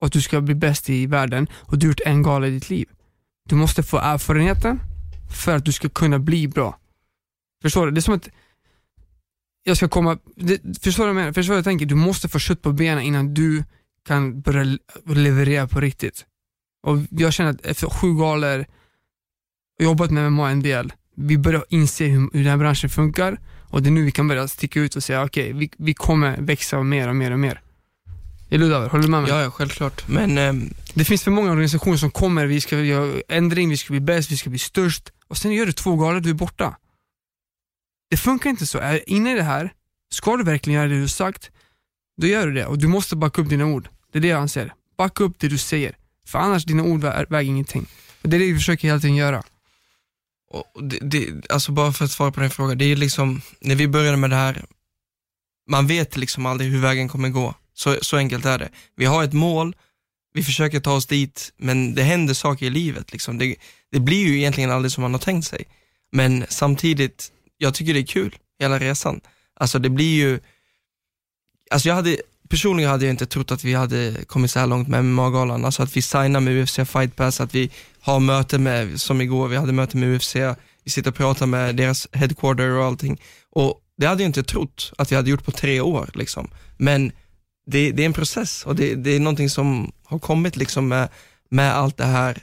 och att du ska bli bäst i världen och du har gjort en gala i ditt liv. Du måste få erfarenheten för att du ska kunna bli bra. Förstår du? Det är som att jag ska komma, det, förstår du vad jag menar? Förstår du vad jag tänker? Du måste få kött på benen innan du kan börja le- leverera på riktigt. Och jag känner att efter sju galor, och jobbat med MMA en del, vi börjar inse hur, hur den här branschen funkar och det är nu vi kan börja sticka ut och säga okej, okay, vi, vi kommer växa mer och mer och mer. Är du? Håller du med mig? Ja, ja självklart. Men ähm... Det finns för många organisationer som kommer, vi ska göra ändring, vi ska bli bäst, vi ska bli störst och sen gör du två galor, du är borta. Det funkar inte så. Är inne i det här, ska du verkligen göra det du sagt, då gör du det och du måste backa upp dina ord. Det är det jag anser. Backa upp det du säger. För annars, dina ord väger ingenting. Och det är det vi försöker hela tiden göra. Och det, det, alltså bara för att svara på din fråga, det är liksom, när vi började med det här, man vet liksom aldrig hur vägen kommer gå. Så, så enkelt är det. Vi har ett mål, vi försöker ta oss dit, men det händer saker i livet. Liksom. Det, det blir ju egentligen aldrig som man har tänkt sig. Men samtidigt, jag tycker det är kul, hela resan. Alltså det blir ju, alltså jag hade, personligen hade jag inte trott att vi hade kommit så här långt med MMA-galan, alltså att vi signar med UFC Fight Pass, att vi har möte med, som igår, vi hade möte med UFC, vi sitter och pratar med deras headquarter och allting. Och det hade jag inte trott att vi hade gjort på tre år liksom. Men det, det är en process och det, det, är någonting som har kommit liksom med, med allt det här.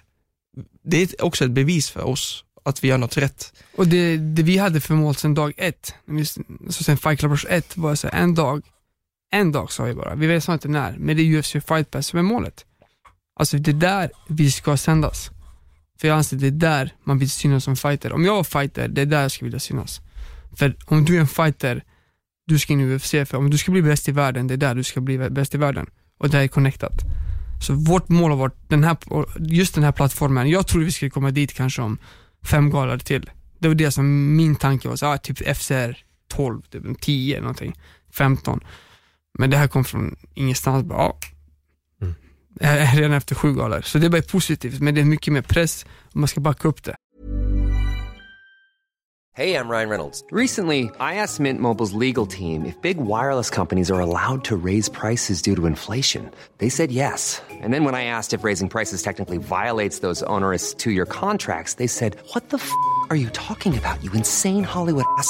Det är också ett bevis för oss att vi gör något rätt. Och det, det vi hade för mål sedan dag ett, så sen Fight Club 1 var så en dag, en dag sa vi bara, vi vet inte när, men det är UFC Fight Pass som är målet. Alltså det är där vi ska sändas. För jag anser att det är där man vill synas som fighter. Om jag var fighter, det är där jag skulle vilja synas. För om du är en fighter, du ska in i UFC, för om du ska bli bäst i världen, det är där du ska bli bäst i världen. Och det är connectat. Så vårt mål har varit, den här, just den här plattformen, jag tror vi skulle komma dit kanske om fem galor till. Det var det som min tanke var, så, ah, typ FCR 12, 10 någonting, 15. Men det här kom från ingenstans, bara, ah, redan efter sju galor. Så det är bara positivt, men det är mycket mer press och man ska backa upp det. Hej, jag Ryan Reynolds. Recently, I asked Mint Mobiles legal team if big wireless companies are allowed to raise prices due to inflation. They said yes. And then when I asked if raising prices technically violates those onerous two-year contracts, they said, what the f*** are you talking about, you insane Hollywood ass?"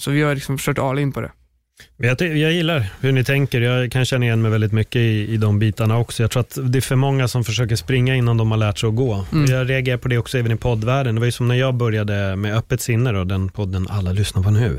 Så vi har liksom kört all in på det. Jag, jag gillar hur ni tänker. Jag kan känna igen mig väldigt mycket i, i de bitarna också. Jag tror att det är för många som försöker springa innan de har lärt sig att gå. Mm. Jag reagerar på det också även i poddvärlden. Det var ju som när jag började med Öppet sinne, då, den podden alla lyssnar på nu.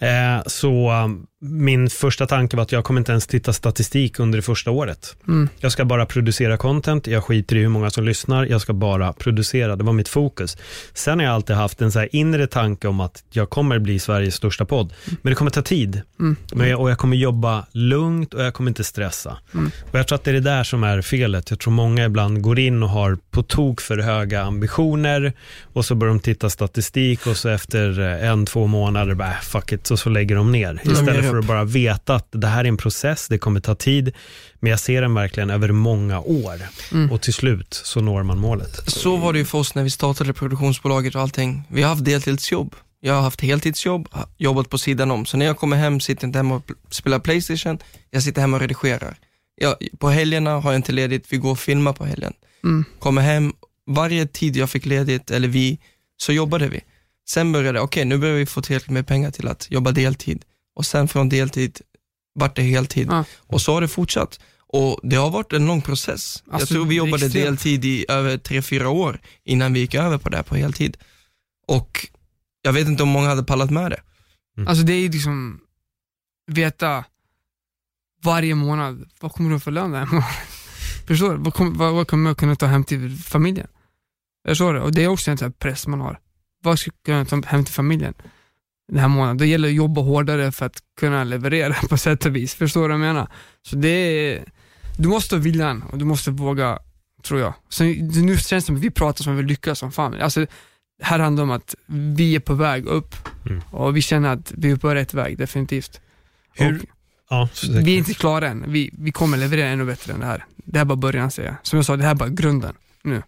Mm. Eh, så min första tanke var att jag kommer inte ens titta statistik under det första året. Mm. Jag ska bara producera content, jag skiter i hur många som lyssnar, jag ska bara producera. Det var mitt fokus. Sen har jag alltid haft en så inre tanke om att jag kommer bli Sveriges största podd. Men det kommer ta tid. Mm. Men jag, och jag kommer jobba lugnt och jag kommer inte stressa. Mm. Och Jag tror att det är det där som är felet. Jag tror många ibland går in och har på tok för höga ambitioner och så börjar de titta statistik och så efter en, två månader, bara, äh, fuck it, och så lägger de ner. Istället för att bara veta att det här är en process, det kommer ta tid, men jag ser den verkligen över många år mm. och till slut så når man målet. Så var det ju för oss när vi startade produktionsbolaget och allting. Vi har haft deltidsjobb. Jag har haft heltidsjobb, jobbat på sidan om. Så när jag kommer hem sitter jag inte hemma och spelar Playstation, jag sitter hemma och redigerar. Jag, på helgerna har jag inte ledigt, vi går och filmar på helgen. Mm. Kommer hem, varje tid jag fick ledigt, eller vi, så jobbade vi. Sen började, okej okay, nu börjar vi få tillräckligt med pengar till att jobba deltid och sen från deltid vart det heltid. Ja. Och så har det fortsatt. Och det har varit en lång process. Alltså, jag tror vi jobbade extremt. deltid i över tre fyra år innan vi gick över på det här på heltid. Och jag vet inte om många hade pallat med det. Mm. Alltså det är liksom, veta varje månad, vad kommer du få lön den här Förstår du? Vad, kom, vad, vad, kommer jag kunna ta hem till familjen? Jag förstår det. Och det är också en sån press man har. vad ska jag kunna ta hem till familjen den här månaden? Det gäller att jobba hårdare för att kunna leverera på sätt och vis. Förstår du vad jag menar? Så det är, du måste ha viljan och du måste våga, tror jag. Så nu känns det som att vi pratar som att vi lyckas som fan. Alltså, här handlar det om att vi är på väg upp Mm. och vi känner att vi är på rätt väg, definitivt. Hur- Ja, vi är inte klara än. Vi, vi kommer leverera ännu bättre än det här. Det här är bara början säger jag. Som jag sa, det här är bara grunden nu.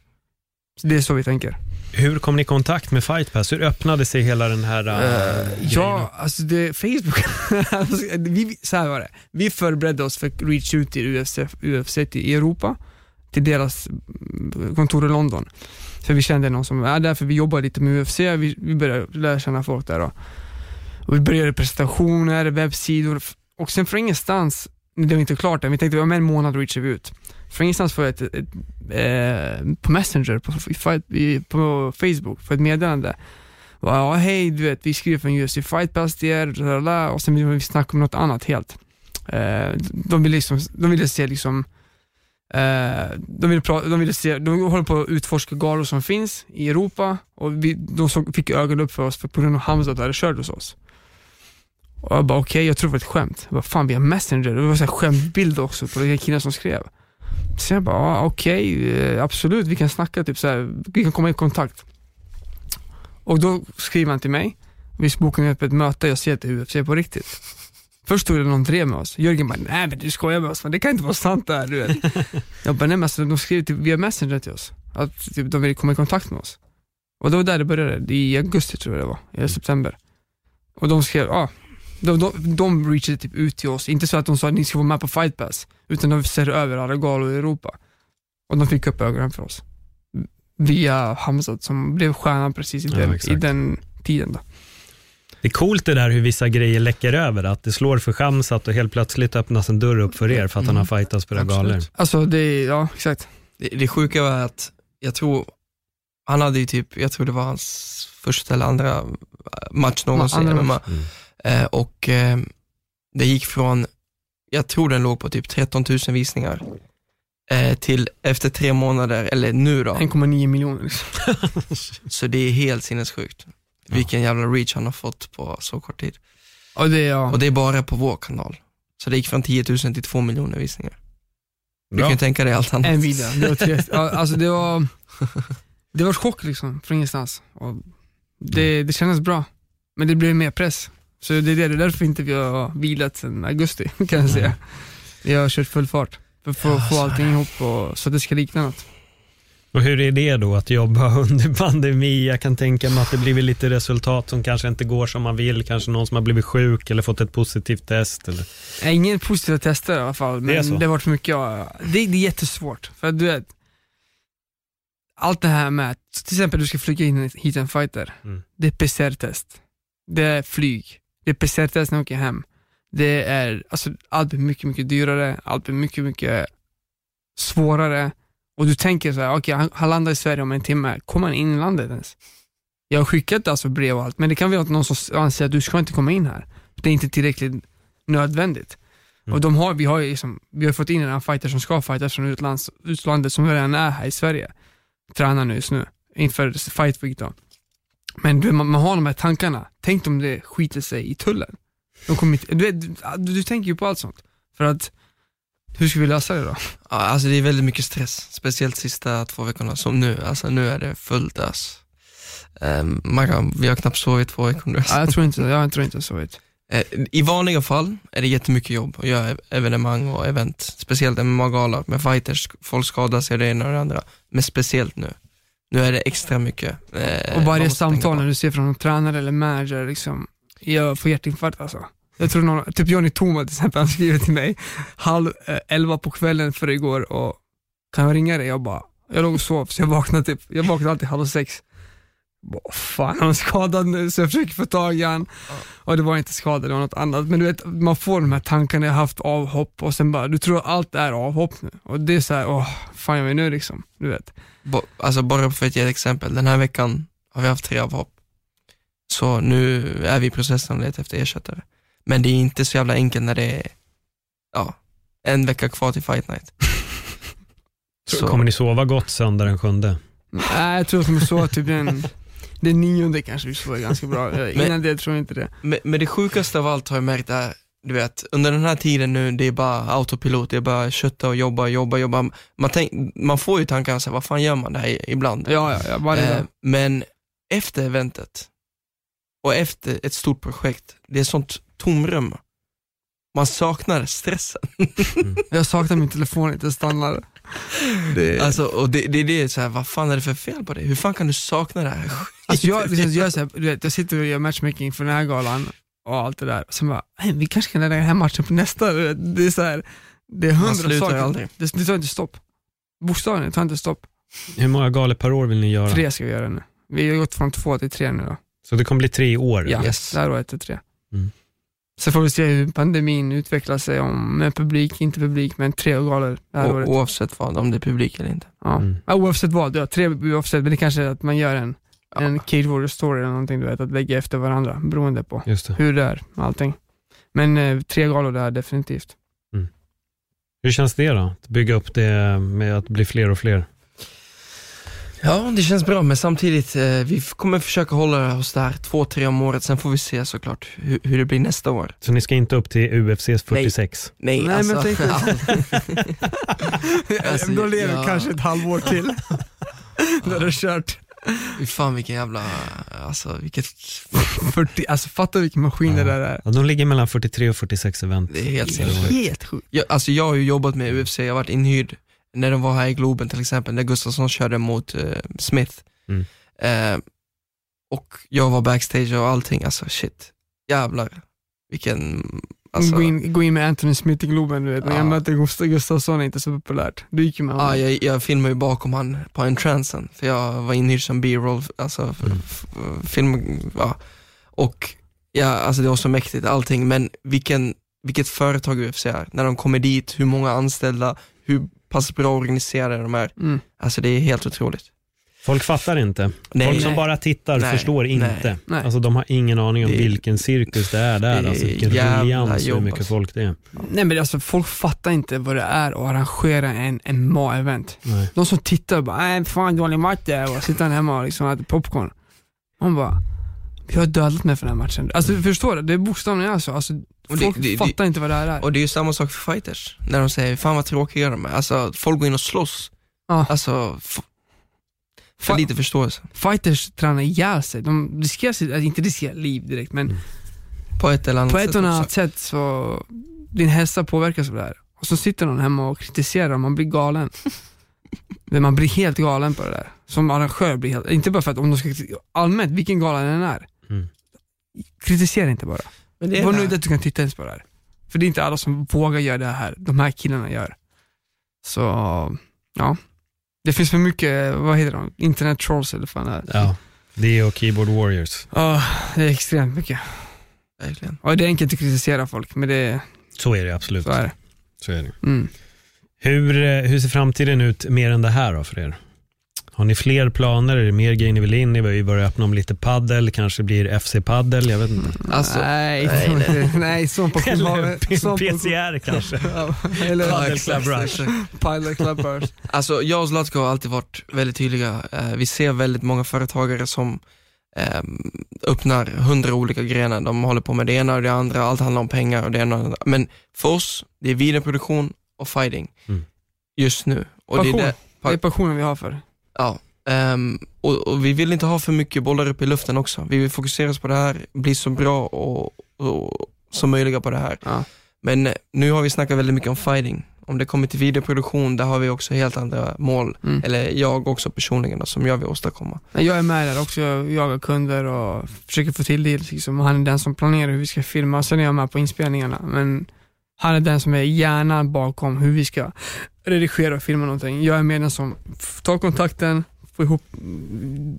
Så det är så vi tänker. Hur kom ni i kontakt med Fight Pass? Hur öppnade sig hela den här uh, grejen? Ja, alltså det, Facebook, vi, så här var det. Vi förberedde oss för reach ut till UFC, UFC i Europa, till deras mm, kontor i London. För vi kände någon som är där, för vi jobbar lite med UFC, vi, vi började lära känna folk där. Då. Och vi började presentationer, webbsidor och sen från ingenstans, det var inte klart än, vi tänkte om en månad reachar vi ut. Från ingenstans får jag ett, ett, ett eh, på Messenger, på, på Facebook, för ett meddelande. Och, Ja, hej, du vet, vi skriver från UFC Fight Pass er, och sen vill vi snacka om något annat helt. Eh, de ville liksom, de ville se liksom Eh, de, ville pra- de ville se, de håller på att utforska galor som finns i Europa och vi, de såg, fick ögonen upp för oss för på grund av Hamza hade kört hos oss. Och jag bara okej, jag tror det var ett skämt. Jag bara, fan vi har Messenger, det var så här skämtbild också på den killen som skrev. Så jag bara, ja, okej, eh, absolut, vi kan snacka, typ så här, vi kan komma i kontakt. Och då skriver han till mig, vi bokar upp ett möte, jag ser att det är UFC på riktigt. Först tog det någon drev med oss, Jörgen bara, nej men du skojar med oss, men det kan inte vara sant det här du vet. jag bara, nej men alltså, de skrev typ via Messenger till oss, att typ, de ville komma i kontakt med oss. Och det var där det började, i augusti tror jag det var, eller september. Och de skrev, ja, de, de, de reachade typ ut till oss, inte så att de sa att ni ska vara med på fight pass, utan de ser över alla galor i Europa. Och de fick upp ögonen för oss. Via Hamzat som blev stjärnan precis i Ja, den, exakt. i den tiden då. Det är coolt det där hur vissa grejer läcker över, att det slår för Shamsat och helt plötsligt öppnas en dörr upp för er för att han har fightats på era galor. Alltså det, ja exakt. Det, det sjuka var att jag tror, han hade ju typ, jag tror det var hans första eller andra match någonsin andra MMA. match. Mm. Eh, och eh, det gick från, jag tror den låg på typ 13 000 visningar, eh, till efter tre månader, eller nu då, 1,9 miljoner liksom. så det är helt sinnessjukt. Vilken jävla reach han har fått på så kort tid. Och det, är, ja. Och det är bara på vår kanal. Så det gick från 10 000 till 2 miljoner visningar. Du Bra. kan ju tänka dig allt annat. En video. Det var, tre, ja, alltså det var, det var chock liksom, från ingenstans. Och det, det kändes bra, men det blev mer press. Så det är, det, det är därför inte vi har vilat sedan augusti, kan jag säga. Vi har kört full fart, för, att få allting ihop och, så att det ska likna något. Och hur är det då att jobba under pandemi? Jag kan tänka mig att det blivit lite resultat som kanske inte går som man vill, kanske någon som har blivit sjuk eller fått ett positivt test. Eller... Ingen positiva tester i alla fall, men Det det, har varit för mycket. Ja, det, det är jättesvårt, för du vet, allt det här med, att- till exempel du ska flyga in hit en fighter, Mm. det är PCR-test, det är flyg, det är PCR-test när du åker hem, det är, alltså allt blir mycket, mycket dyrare, allt blir mycket, mycket svårare och du tänker så här, okej han, han landar i Sverige om en timme, kommer han in i landet ens? Jag har skickat alltså brev och allt, men det kan vara att någon som anser att du ska inte komma in här, det är inte tillräckligt nödvändigt. Mm. Och de har, vi har liksom, vi har fått in en fighter som ska fightas från utlands, utlandet som redan är här i Sverige. Tränar nu just nu, inför fight week då. Men du, man, man har de här tankarna, tänk om det skiter sig i tullen. De kommer inte, du, vet, du, du tänker ju på allt sånt. För att, hur ska vi lösa det då? Ja, alltså det är väldigt mycket stress, speciellt sista två veckorna som nu. Alltså nu är det fullt ös. Um, man kan, vi har knappt sovit två veckor nu. Ja, jag tror inte, jag tror inte så. Vet. Eh, I vanliga fall är det jättemycket jobb att göra evenemang och event, speciellt MMA-galor med fighters, folk skadar sig det ena och det andra. Men speciellt nu. Nu är det extra mycket. eh, Och varje samtal när du ser från en tränare eller manager, liksom, jag får hjärtinfarkt alltså. Jag tror någon, typ Johnny Toma till exempel, han skriver till mig halv eh, elva på kvällen för igår och kan jag ringa dig? Jag bara, jag låg och sov så jag vaknade typ, jag vaknade alltid halv sex. Bara, fan han är skadad nu så jag försöker få tag i han. Och det var inte skada, det var något annat. Men du vet, man får de här tankarna, jag har haft avhopp och sen bara, du tror allt är avhopp nu. Och det är så här, åh, fan jag är nu liksom, du vet. Bo- Alltså bara för att ge ett exempel, den här veckan har vi haft tre avhopp. Så nu är vi i processen och letar efter ersättare. Men det är inte så jävla enkelt när det är, ja, en vecka kvar till fight night. Så. Kommer ni sova gott söndag den sjunde? Nej, jag tror att de så typ en Det nionde kanske vi var ganska bra, Eh, innan det tror jag inte det. Men, men det sjukaste av allt har jag märkt är, du vet, under den här tiden nu, det är bara autopilot, det är bara kötta och jobba, jobba, jobba. Man, tänk, man får ju tankarna så här, vad fan gör man det här ibland? Ja, ja, ja varje Eh, men efter eventet och efter ett stort projekt, det är sånt tomrum. Man saknar stressen. Jag saknar min telefon inte stannar. Det, Alltså, och det, det, det är så här, vad fan är det för fel på dig? Hur fan kan du sakna det här? Alltså jag, liksom, jag, är så här, du vet, jag sitter och gör matchmaking för den här galan och allt det där. Sen bara, "Hey, vi kanske kan lägga den här matchen på nästa. Det är så här, det är Man hundra slutar saker. aldrig. Det, det tar inte stopp. Bokstavligen, det tar inte stopp. Hur många galor per år vill ni göra? Tre ska vi göra nu. Vi har gått från två till tre nu då. Så det kommer bli tre i år? Ja, Yes. det här året är tre. Mm. Sen får vi se hur pandemin utvecklar sig, om med publik, inte publik, men tre galor det här O, året. oavsett vad, om det är publik eller inte. Ja. Mm. Ja, oavsett vad, ja, tre oavsett, men det kanske är att man gör en, Ja. en Cage Warrior story eller någonting, du vet, att lägga efter varandra, beroende på Just det. hur det är, allting. Men eh, tre galor det här definitivt. Hur känns det då? Att bygga upp det med att bli fler och fler? Ja, det känns bra, men samtidigt, eh, vi kommer försöka hålla oss där två, tre om året, sen får vi se såklart hur, hur det blir nästa år. Så ni ska inte upp till UFCs 46? Nej, Nej, alltså, men tänk Alltså, Då lever ja. kanske ett halvår till. Då är det kört. Fan vilken jävla, alltså vilket, 40, alltså fatta vilken maskin det där är. Ja, de ligger mellan 43 och 46 event. det är helt är helt sjukt. Jag, alltså jag har ju jobbat med UFC, jag har varit inhyrd när de var här i Globen till exempel, när Gustafsson körde mot eh, Smith. Mm. Eh, och jag var backstage och allting, alltså shit, jävlar. Vilken, alltså, gå, in, gå in med Anthony Smith i Globen, du vet. När jag Ja. möter Gustav Gustafsson är inte så populärt. Du gick ju med ja, honom. jag, jag filmade ju bakom han på en transen, för jag var inhyrd som B-roll, alltså Mm. film, ja. Och ja, alltså det var så mäktigt allting, men vilken, vilket företag UFC är, när de kommer dit, hur många anställda, hur pass bra organiserade de är. Mm. Alltså det är helt otroligt. Folk fattar inte. Nej, Folk som nej. bara tittar Nej, förstår nej, inte. nej. Alltså de har ingen aning om Det vilken cirkus det är där. det är Alltså vilken ruljans hur mycket alltså. folk det är. Nej men alltså folk fattar inte vad det är att arrangera en MMA-event. Nej. De som tittar bara, nej fan dålig match det är", och sitter hemma och liksom äter popcorn. Man bara, vi har dödat mig för den här matchen. Alltså förstår du? Det är bokstavligen. Alltså, Och det- folk det- det- fattar inte vad det här är. Och det är ju samma sak för fighters, när de säger fan vad tråkiga de är. Alltså folk går in och slåss. Ja. Alltså, för lite förståelse. Fighters tränar ihjäl sig. De riskerar sitt, alltså, inte riskera liv direkt men På ett eller annat på sätt ett eller annat sätt så, din hälsa påverkas av det här. Och så sitter någon hemma och kritiserar och man blir galen. Man blir helt galen på det där. Som arrangör blir helt, inte bara för att om de ska allmänt vilken gala den är. Mm. Kritisera inte bara. Men det är Var nöjd att du kan titta ens på det här. För det är inte alla som vågar göra det här, de här killarna gör. Så, ja. Det finns för mycket, vad heter de, internet trolls eller vad fan det är. Ja, det och Keyboard Warriors. Ja, det är extremt mycket. Verkligen. Och det är enkelt att kritisera folk, men det, Så är det absolut. så är det. Så är det. Mm. Hur, eh, hur ser framtiden ut mer än det här då för er? Har ni fler planer? Är det mer grejer ni vill in i? Vi börjat öppna om lite paddel, kanske blir FC-paddel, jag vet inte. Alltså, nej, nej, nej, sån har Eller PCR kanske. Eller exakt, Club Rush. exakt. Pilot Clubbers. Alltså jag och Zlatko har alltid varit väldigt tydliga. Eh, vi ser väldigt många företagare som eh, öppnar hundra olika grenar. De håller på med det ena och det andra, allt handlar om pengar och det ena och det andra. Men för oss, det är videoproduktion och fighting. Mm. Just nu. Och Passion. Det är det, Det är passionen vi har för. Ja. Ehm, och, och vi vill inte ha för mycket bollar upp i luften också. Vi vill fokusera oss på det här, bli så bra och, och, som möjliga på det här. Ja. Men eh, nu har vi snackat väldigt mycket om fighting. Om det kommer till videoproduktion, där har vi också helt andra mål. Mm. Eller jag också personligen då, som jag vill åstadkomma. Jag är med där också, jag jagar kunder och försöker få till det. Liksom. Han är den som planerar hur vi ska filma, sen är jag med på inspelningarna. Men han är den som är hjärnan bakom hur vi ska redigera och filma någonting. Jag är med den som tar kontakten, får ihop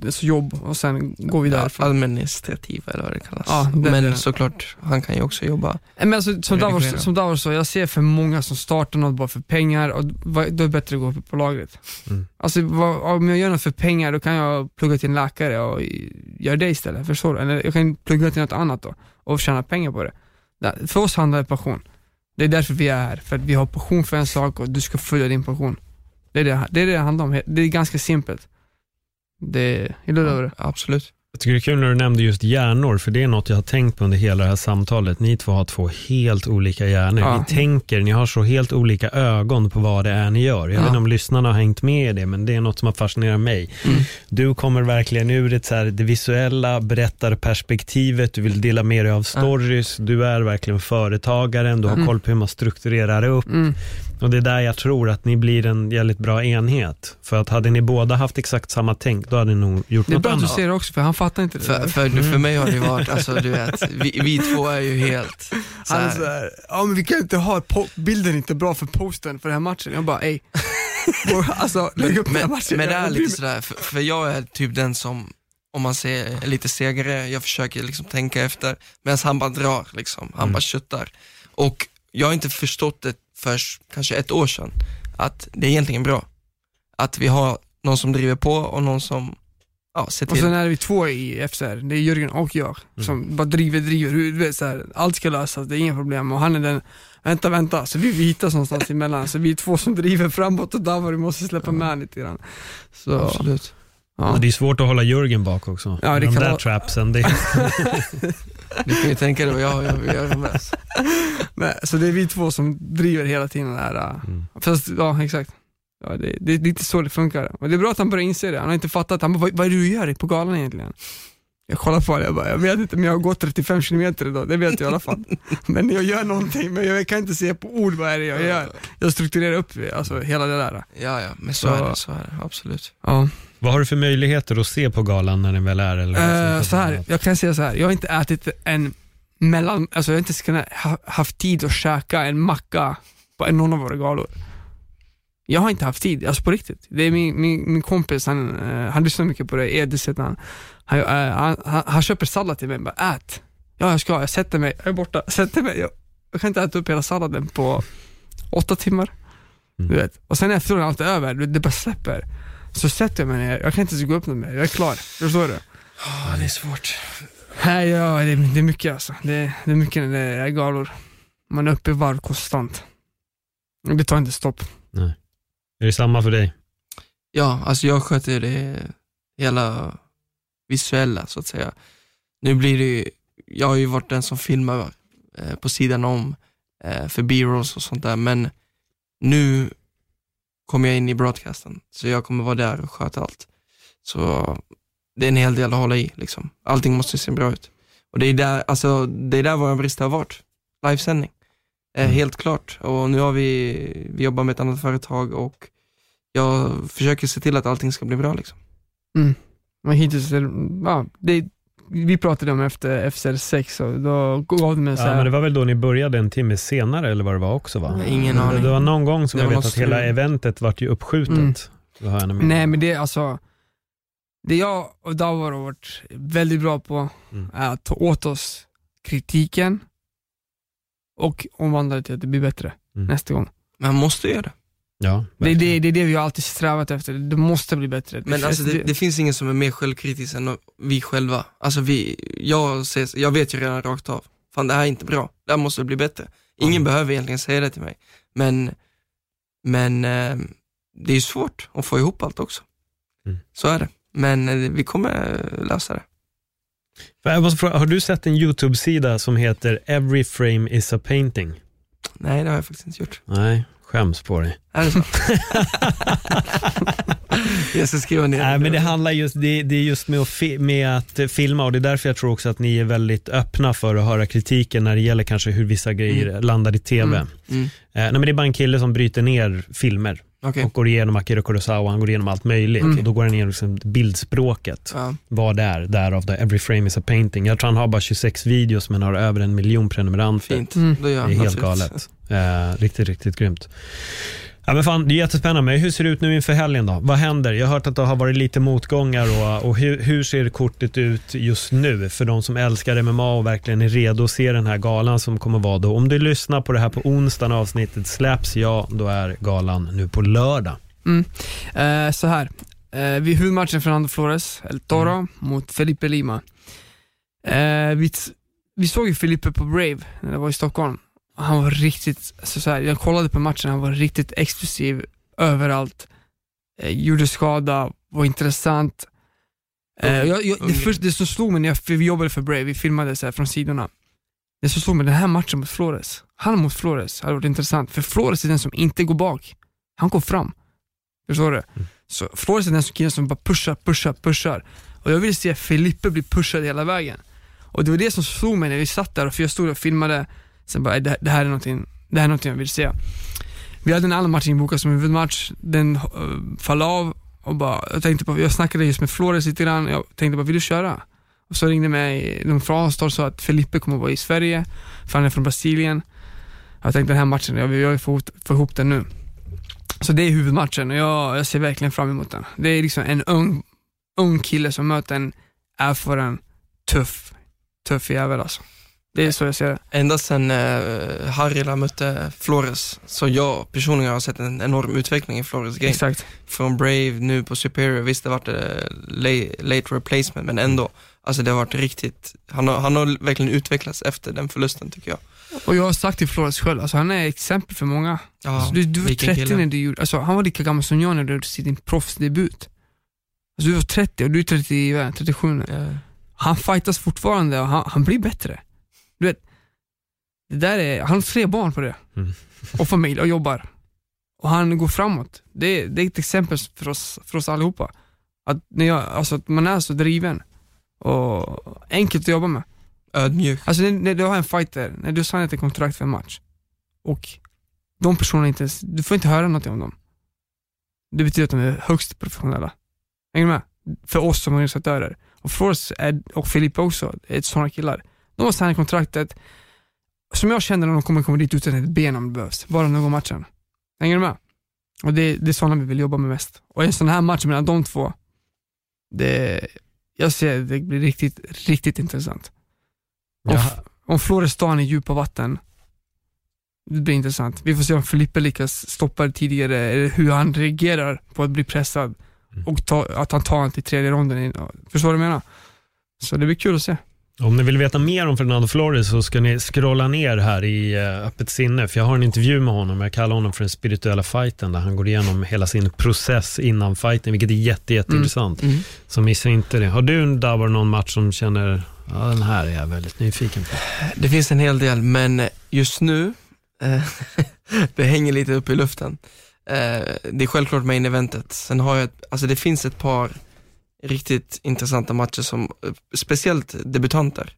alltså jobb och sen går vi därifrån. Administrativ eller vad det kallas. Ja, det Men det. såklart, han kan ju också jobba. Men alltså, som. Davos, som Davos sa, jag ser för många som startar något bara för pengar och då är det bättre att gå upp på lagret. Mm. Alltså vad, om jag gör något för pengar då kan jag plugga till en läkare och göra det istället, förstår du? Eller jag kan plugga till något annat då och tjäna pengar på det. För oss handlar det passion. Det är därför vi är här, för att vi har passion för en sak och du ska följa din passion. Det är det det, är det, det handlar om, det är ganska simpelt. Det, är du över det? Absolut. Tycker det är kul när du nämnde just hjärnor, för det är något jag har tänkt på under hela det här samtalet. Ni två har två helt olika hjärnor. Ja. Ni tänker, ni har så helt olika ögon på vad det är ni gör. Jag vet inte om lyssnarna har hängt med i det, men det är något som har fascinerat mig. Du kommer verkligen ur ett så här, det visuella berättarperspektivet, du vill dela med dig av stories, du är verkligen företagaren, du har koll på hur man strukturerar upp. Mm. Och det är där jag tror att ni blir en jävligt bra enhet. För att hade ni båda haft exakt samma tänk, då hade ni nog gjort Det är något bra att du annat. säger det också, för han fattar inte det. För, för, för mig har det varit, alltså du vet, vi, vi två är ju helt så Han är här, såhär, ja men vi kan inte ha, bilden är inte bra för posten för den här matchen. Jag bara, ey. alltså lägg upp den här men, matchen. men det är lite sådär, för, för jag är typ den som, om man ser lite segare, jag försöker liksom tänka efter, medan han bara drar liksom, han bara köttar. Och jag har inte förstått det för kanske ett år sedan, att det är egentligen bra. Att vi har någon som driver på och någon som, ja, ser Och till. sen är vi två i FCR, det är Jörgen och jag, som bara driver, driver, du vet, så här, allt ska lösas, det är inga problem. Och han är den, vänta, vänta, så vi hittas någonstans emellan. Så vi är två som driver framåt och Davor måste släppa med lite grann. Så, Absolut. ja. Det är svårt att hålla Jörgen bak också. Ja, det De kan där vara- trapsen, det, Du kan ju tänka dig vad jag, jag, jag mest. Men, så det är vi två som driver hela tiden det här. äh, Mm. Fast, ja exakt. Ja, det, det, är inte så det funkar. Och det är bra att han börjar inse det. Han har inte fattat. Han bara, vad, vad är det du gör på galan egentligen? Jag kollar på det jag bara, jag vet inte men jag har gått 35 kilometer idag, det vet jag i alla fall. men jag gör någonting, men jag kan inte se på ord vad är det jag gör. Jag strukturerar upp alltså, hela det där. Ja, ja, men så, Så- är det, så är det, absolut. Ja. Vad har du för möjligheter att se på galan när den väl är? Eller Eh, så här, jag kan säga så här, jag har inte ätit en mellan, alltså jag har inte ens kunnat ha, haft tid att käka en macka på någon av våra galor. Jag har inte haft tid, alltså på riktigt. Det är min, min, min kompis, han, eh, han lyssnar mycket på det, Edis han. Han, eh, han, han, han köper sallad till mig, bara ät. Ja jag ska, jag sätter mig, jag är borta, sätter mig. Jag, jag kan inte äta upp hela salladen på åtta timmar. Mm. Du vet. Och sen efteråt när allt är över, det bara släpper. Så sätter jag mig ner, jag kan inte ens gå upp något mer, jag är klar. Förstår du? Ja, det är svårt. Nej, ja, det, är, det är mycket alltså. Det, det är mycket när det är galor. Man är uppe i varv konstant. Och Det tar inte stopp. Är det samma för dig? Ja, alltså jag sköter det hela visuella så att säga. Nu blir det ju, jag har ju varit den som filmar eh, på sidan om eh, för B-rolls och sånt där, men nu kommer jag in i broadcasten, så jag kommer vara där och sköta allt. Så det är en hel del att hålla i liksom. Allting måste se bra ut. Och det är där, alltså, det är där vår brist har varit. Livesändning. Eh, Mm. Helt klart. Och nu har vi, vi jobbar med ett annat företag och jag försöker se till att allting ska bli bra liksom. Men hittills, ja, det, vi pratade om efter FCR 6 och då gav det mig så Ja, här, men det var väl då ni började en timme senare eller vad det var också va? Ingen Det- aning. Det var någon gång som Det jag vet att hela eventet vart ju uppskjutet. Mm. Det Nej men det alltså, det jag och Davor har varit väldigt bra på Mm. är att ta åt oss kritiken och omvandla det till att det blir bättre Mm. nästa gång. Men man måste göra det. Ja, Det det, det är det vi har alltid strävat efter, det måste bli bättre. Men alltså det, det finns ingen som är mer självkritisk än vi själva. Alltså vi, jag, ses, jag vet ju redan rakt av, fan det här är inte bra, det här måste bli bättre. Ingen Mm. behöver egentligen säga det till mig. Men, men eh, det är svårt att få ihop allt också. Mm. Så är det. Men eh, vi kommer eh, lösa det. Jag måste fråga, har du sett en YouTube-sida som heter Every frame is a painting? Nej, det har jag faktiskt inte gjort. Nej, skäms på dig. Är det så? jag ska skriva ner Nej, men det handlar just, det, det är just med att, med att eh, filma och det är därför jag tror också att ni är väldigt öppna för att höra kritiken när det gäller kanske hur vissa grejer landar i tv. Mm. Mm. Eh, nej, men det är bara en kille som bryter ner filmer Okej. och går igenom Akira Kurosawa, han går igenom allt möjligt. Mm. Och då går han igenom liksom bildspråket. Ja. Vad det är, därav the Every frame is a painting. Jag tror han har bara 26 videos men har över en miljon prenumeranter. Fint, Mm. Det är helt galet. Eh, riktigt, riktigt grymt. Ja, men fan, det är jättespännande. Men hur ser det ut nu inför helgen då? Vad händer? Jag har hört att det har varit lite motgångar och, och hur, hur ser kortet ut just nu för de som älskar MMA och verkligen är redo att se den här galan som kommer vara då. Om du lyssnar på det här på onsdag när avsnittet släpps, ja då är galan nu på lördag. Mm. Eh, så här. Eh, vid huvudmatchen Fernando Flores, El Toro, Mm. mot Felipe Lima. Eh, vi, vi såg ju Felipe på Brave när det var i Stockholm. Han var riktigt, alltså så här, jag kollade på matchen, han var riktigt exklusiv överallt. Eh, gjorde skada, var intressant. Eh, jag, jag, det, först, det som slog mig när jag, vi jobbade för Brave, vi filmade så här från sidorna. Det som slog mig, den här matchen mot Flores, han mot Flores hade varit intressant, för Flores är den som inte går bak. Han går fram. Förstår du? Så Flores är den som killen som bara pushar, pushar, pushar. Och jag vill se Felipe bli pushad hela vägen. Och det var det som slog mig när vi satt där, för jag stod och filmade, sen bara, äh, det, det här är någonting, det här är någonting jag vill se. Vi hade en annan match inbokad som huvudmatch, den uh, föll av och bara, jag tänkte på, jag snackade just med Flores lite grann, jag tänkte bara, vill du köra? Och så ringde mig de från Astor och sa att Felipe kommer att vara i Sverige, för han är från Brasilien. Jag tänkte den här matchen, jag vill, få, ihop- få ihop den nu. Så det är huvudmatchen och jag, jag ser verkligen fram emot den. Det är liksom en ung, ung kille som möter en erfaren, tuff, tuff jävel alltså. Det är så jag ser det. Ända sedan eh, Harila mötte Flores, så jag personligen har sett en enorm utveckling i Flores game. Exakt. Från Brave nu på Superior, visst det varit eh, late, replacement, men ändå. Alltså det har varit riktigt, han har, han har verkligen utvecklats efter den förlusten tycker jag. Och jag har sagt till Flores själv, alltså han är exempel för många. Ja, alltså, du, du var vilken 30 kille. när du gjorde, alltså han var lika gammal som jag när du gjorde sin proffsdebut. Alltså du var 30 och du är 30, vad är det, 37 nu. Ja. Han fightas fortfarande och han, han blir bättre. Det där är, han har tre barn på det. Mm. Och familj och jobbar. Och han går framåt. Det, det är ett exempel för oss, för oss allihopa. Att, när jag, alltså, att man är så driven och enkelt att jobba med. Ödmjuk. Alltså när, när du har en fighter, när du signar ett kontrakt för en match och de personerna inte ens, du får inte höra något om dem. Det betyder att de är högst professionella. Hänger du med? För oss som organisatörer. Och Flores är, och Filippa också, är sådana killar. De har signat kontraktet, som jag känner att de kommer komma dit utan ett ben om det behövs, bara de går matchen. Hänger du med? Och det, det är sådana vi vill jobba med mest. Och en sån här match mellan de två, det, jag ser det blir riktigt, riktigt intressant. Om, om Flores tar i djupa vatten, det blir intressant. Vi får se om Filippe lyckas stoppa det tidigare, eller hur han reagerar på att bli pressad Mm. och ta, att han tar han till tredje ronden. Förstår du vad jag menar? Så det blir kul att se. Om ni vill veta mer om Fernando Flores så ska ni scrolla ner här i uh, öppet sinne, för jag har en intervju med honom. Jag kallar honom för den spirituella fighten, där han går igenom hela sin process innan fighten, vilket är jätte, jätteintressant. Mm. Så missa inte det. Har du Davor någon match som känner, ja den här är jag väldigt nyfiken på? Det finns en hel del, men just nu, eh, det hänger lite upp i luften. Eh, det är självklart main eventet. Sen har jag, alltså det finns ett par riktigt intressanta matcher som, eh, speciellt debutanter,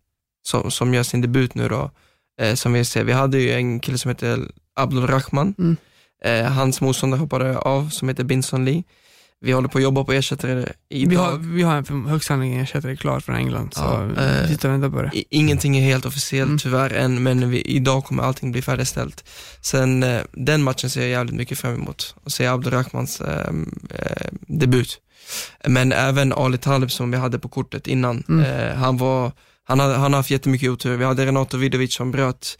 som, som gör sin debut nu då, eh, som vi ser. Vi hade ju en kille som heter Abdul Rahman, Mm. eh, hans motståndare hoppade av, som heter Binson Lee. Vi håller på att jobba på ersättare idag. Vi har, vi har en för- högst sannolikt ersättare klar från England, så eh, vi sitter och väntar på det. Ingenting är helt officiellt Mm. tyvärr än, men vi, idag kommer allting bli färdigställt. Sen eh, den matchen ser jag jävligt mycket fram emot, att se Abdurrahmans eh, eh, debut. Men även Ali Talib som vi hade på kortet innan, Mm. eh, han var, han har, han har haft jättemycket otur. Vi hade Renato Vidovic som bröt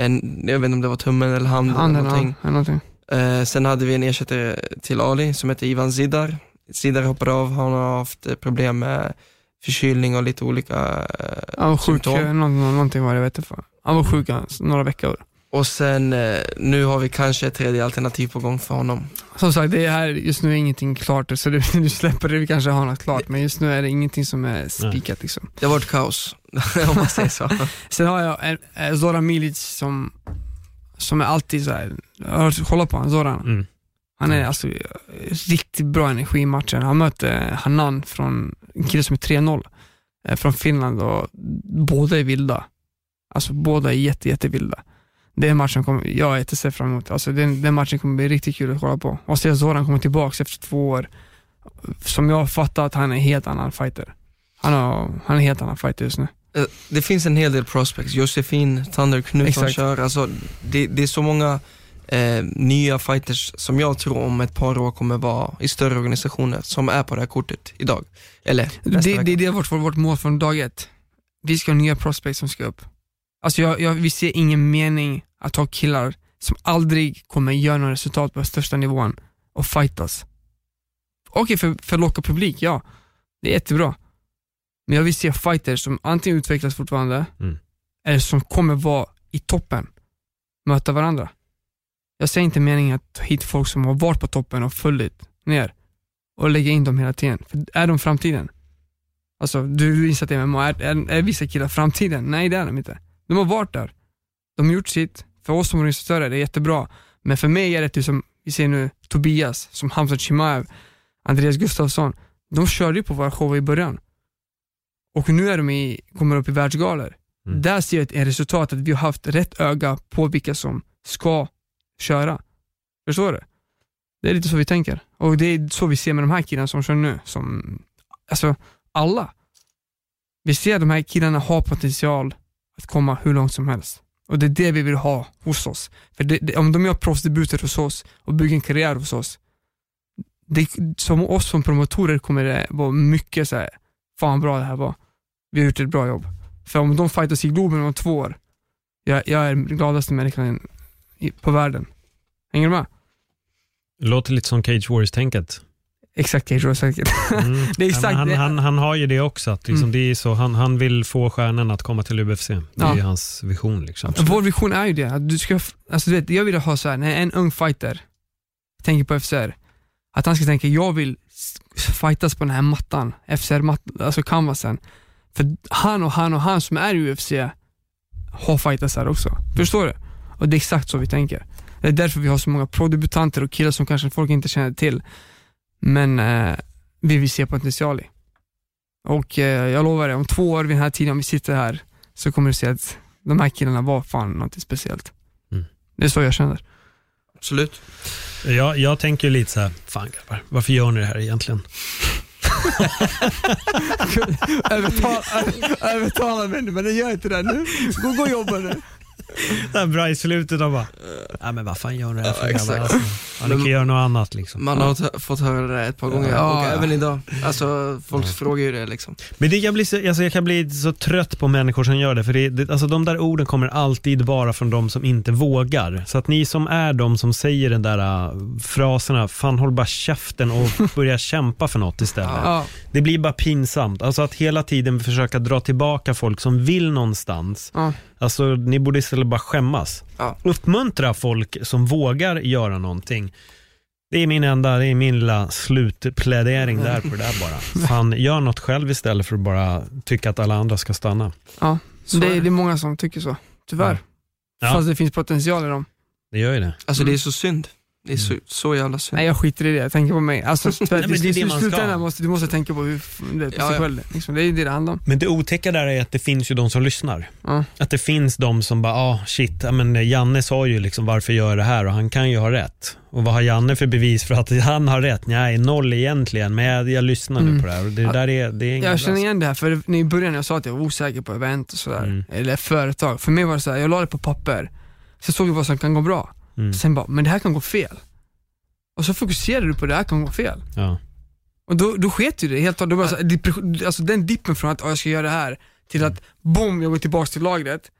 en, jag vet inte om det var tummen eller handen eller Handen, någonting. ja, någonting. Eh, sen hade vi en ersättare till Ali som heter Ivan Zidar. Zidar hoppade av, han har haft problem med förkylning och lite olika eh, var sjuk, symptom. eh, nå- nå- någonting var det, jag vet inte. Han var sjuk några veckor. Och sen, eh, nu har vi kanske ett tredje alternativ på gång för honom. Som sagt, det är här just nu är ingenting klart, så du, du släpper det, vi kanske har något klart, men just nu är det ingenting som är spikat liksom. Det har varit kaos, om man säger så. Sen har jag en, eh, Zoran Milic som, som är alltid så här. jag har kollat på honom, Zoran. Mm. Han är alltså eh, riktigt bra energi i matchen. Han möter Hanan från, en kille som är 3-0, eh, från Finland och båda är vilda. Alltså båda är jätte, jätte vilda. Den matchen kommer jag se fram emot. Alltså den, den matchen kommer bli riktigt kul att kolla på. Och se Zoran komma tillbaka efter två år. Som jag fattar att han är en helt annan fighter. Han, har, han är en helt annan fighter just nu. Eh, Det finns en hel del prospects, Josefin Thunder Knutsson kör, alltså, det, det är så många eh, nya fighters som jag tror om ett par år kommer vara i större organisationer som är på det här kortet idag. Eller Det, det, det är vårt, vårt mål från dag ett. Vi ska ha nya prospects som ska upp. Alltså jag, jag, vi ser ingen mening att ha killar som aldrig kommer göra något resultat på största nivån och fightas. Okej, för, för att locka publik, ja. Det är jättebra. Men jag vill se fighters som antingen utvecklas fortfarande, Mm. eller som kommer vara i toppen, möta varandra. Jag ser inte meningen att ta hit folk som har varit på toppen och följt ner och lägga in dem hela tiden. För är de framtiden? Alltså, du inser att MMA är, är, är vissa killar framtiden? Nej det är de inte. De har varit där. De har gjort sitt. För oss som organisatörer är det jättebra. Men för mig är det typ som, vi ser nu Tobias, som Hamza Chimaev, Andreas Gustafsson. De körde ju på våra shower i början. Och nu är de i, kommer upp i världsgalor. Mm. Där ser jag ett ett resultat att vi har haft rätt öga på vilka som ska köra. Förstår du? Det är lite så vi tänker. Och det är så vi ser med de här killarna som kör nu. Som, alltså alla. Vi ser att de här killarna har potential att komma hur långt som helst. Och det är det vi vill ha hos oss. För det, det, om de gör proffsdebuter hos oss och bygger en karriär hos oss, det, som oss som promotorer kommer det vara mycket så här, fan bra det här var. Vi har gjort ett bra jobb. För om de fightas i Globen om två år, jag, jag är den gladaste människan i, på världen. Hänger du med? Låter lite som Cage Warriors-tänket. Exakt Cage säkert. Mm. Det är exakt han, han, han har ju det också, att liksom Mm. det är så, han, han vill få stjärnan att komma till UFC. Det Ja. är hans vision. Liksom. Vår vision är ju det, att du ska, alltså du vet, jag vill ha så här, när en ung fighter tänker på FCR, att han ska tänka, jag vill fightas på den här mattan, FCR-mattan, alltså canvasen. För han och han och han som är i UFC har fightats här också. Förstår du? Och det är exakt så vi tänker. Det är därför vi har så många pro-debutanter och killar som kanske folk inte känner till, men eh, vi vill se potential i. Och eh, jag lovar dig, om två år vid den här tiden, om vi sitter här, så kommer du se att de här killarna var fan något speciellt. Mm. Det är så jag känner. Absolut. Jag, jag tänker lite så här, fan grabbar, varför gör ni det här egentligen? övertala, övertala mig nu, men det gör inte det nu. Gå, gå och jobba nu. Det här bra i slutet och bara, nej men vad fan gör ni det här för Ja, grabbar? Alltså, ja, ni kan göra något annat liksom. Man har t- fått höra det ett par gånger Ja, ja. även idag. Alltså folk frågar ju det liksom. Men det, jag, blir så, alltså jag kan bli så trött på människor som gör det, för det, det, alltså de där orden kommer alltid bara från de som inte vågar. Så att ni som är de som säger den där uh, fraserna, fan håll bara käften och börja kämpa för något istället. Ja, Det blir bara pinsamt. Alltså att hela tiden försöka dra tillbaka folk som vill någonstans. Alltså ni borde istället bara skämmas. Ja. Uppmuntra folk som vågar göra någonting. Det är min enda, det är min lilla slutplädering där på det där bara. Fan, gör något själv istället för att bara tycka att alla andra ska stanna. ja. Det, är det. är många som tycker så, tyvärr. Ja. Fast det finns potential i dem. Det gör ju det. Alltså det är så synd. Det är så, så jävla synd. Nej jag skiter i det, jag tänker på mig. Alltså, men det är det man ska. måste, du måste tänka på hur, du vet, Ja, sig ja. själv. Liksom. Det är det det handlar om. Men det otäcka där är att det finns ju de som lyssnar. Ja. Att det finns de som bara, ah shit, ja, men Janne sa ju liksom varför gör jag det här och han kan ju ha rätt. Och vad har Janne för bevis för att han har rätt? Nej, noll egentligen, men jag, jag lyssnar nu Mm. på det här och det där är, det är Jag känner igen det här, för när i början jag sa att jag var osäker på event och sådär, Mm. eller företag. För mig var det så här, jag la det på papper, så såg jag vad som kan gå bra. Mm. Sen bara, men det här kan gå fel. Och så fokuserade du på det här kan gå fel. Ja. Och då, då sket ju det helt och bara depression- alltså den dippen från att "Åh, jag ska göra det här, till att boom, jag går tillbaka till lagret.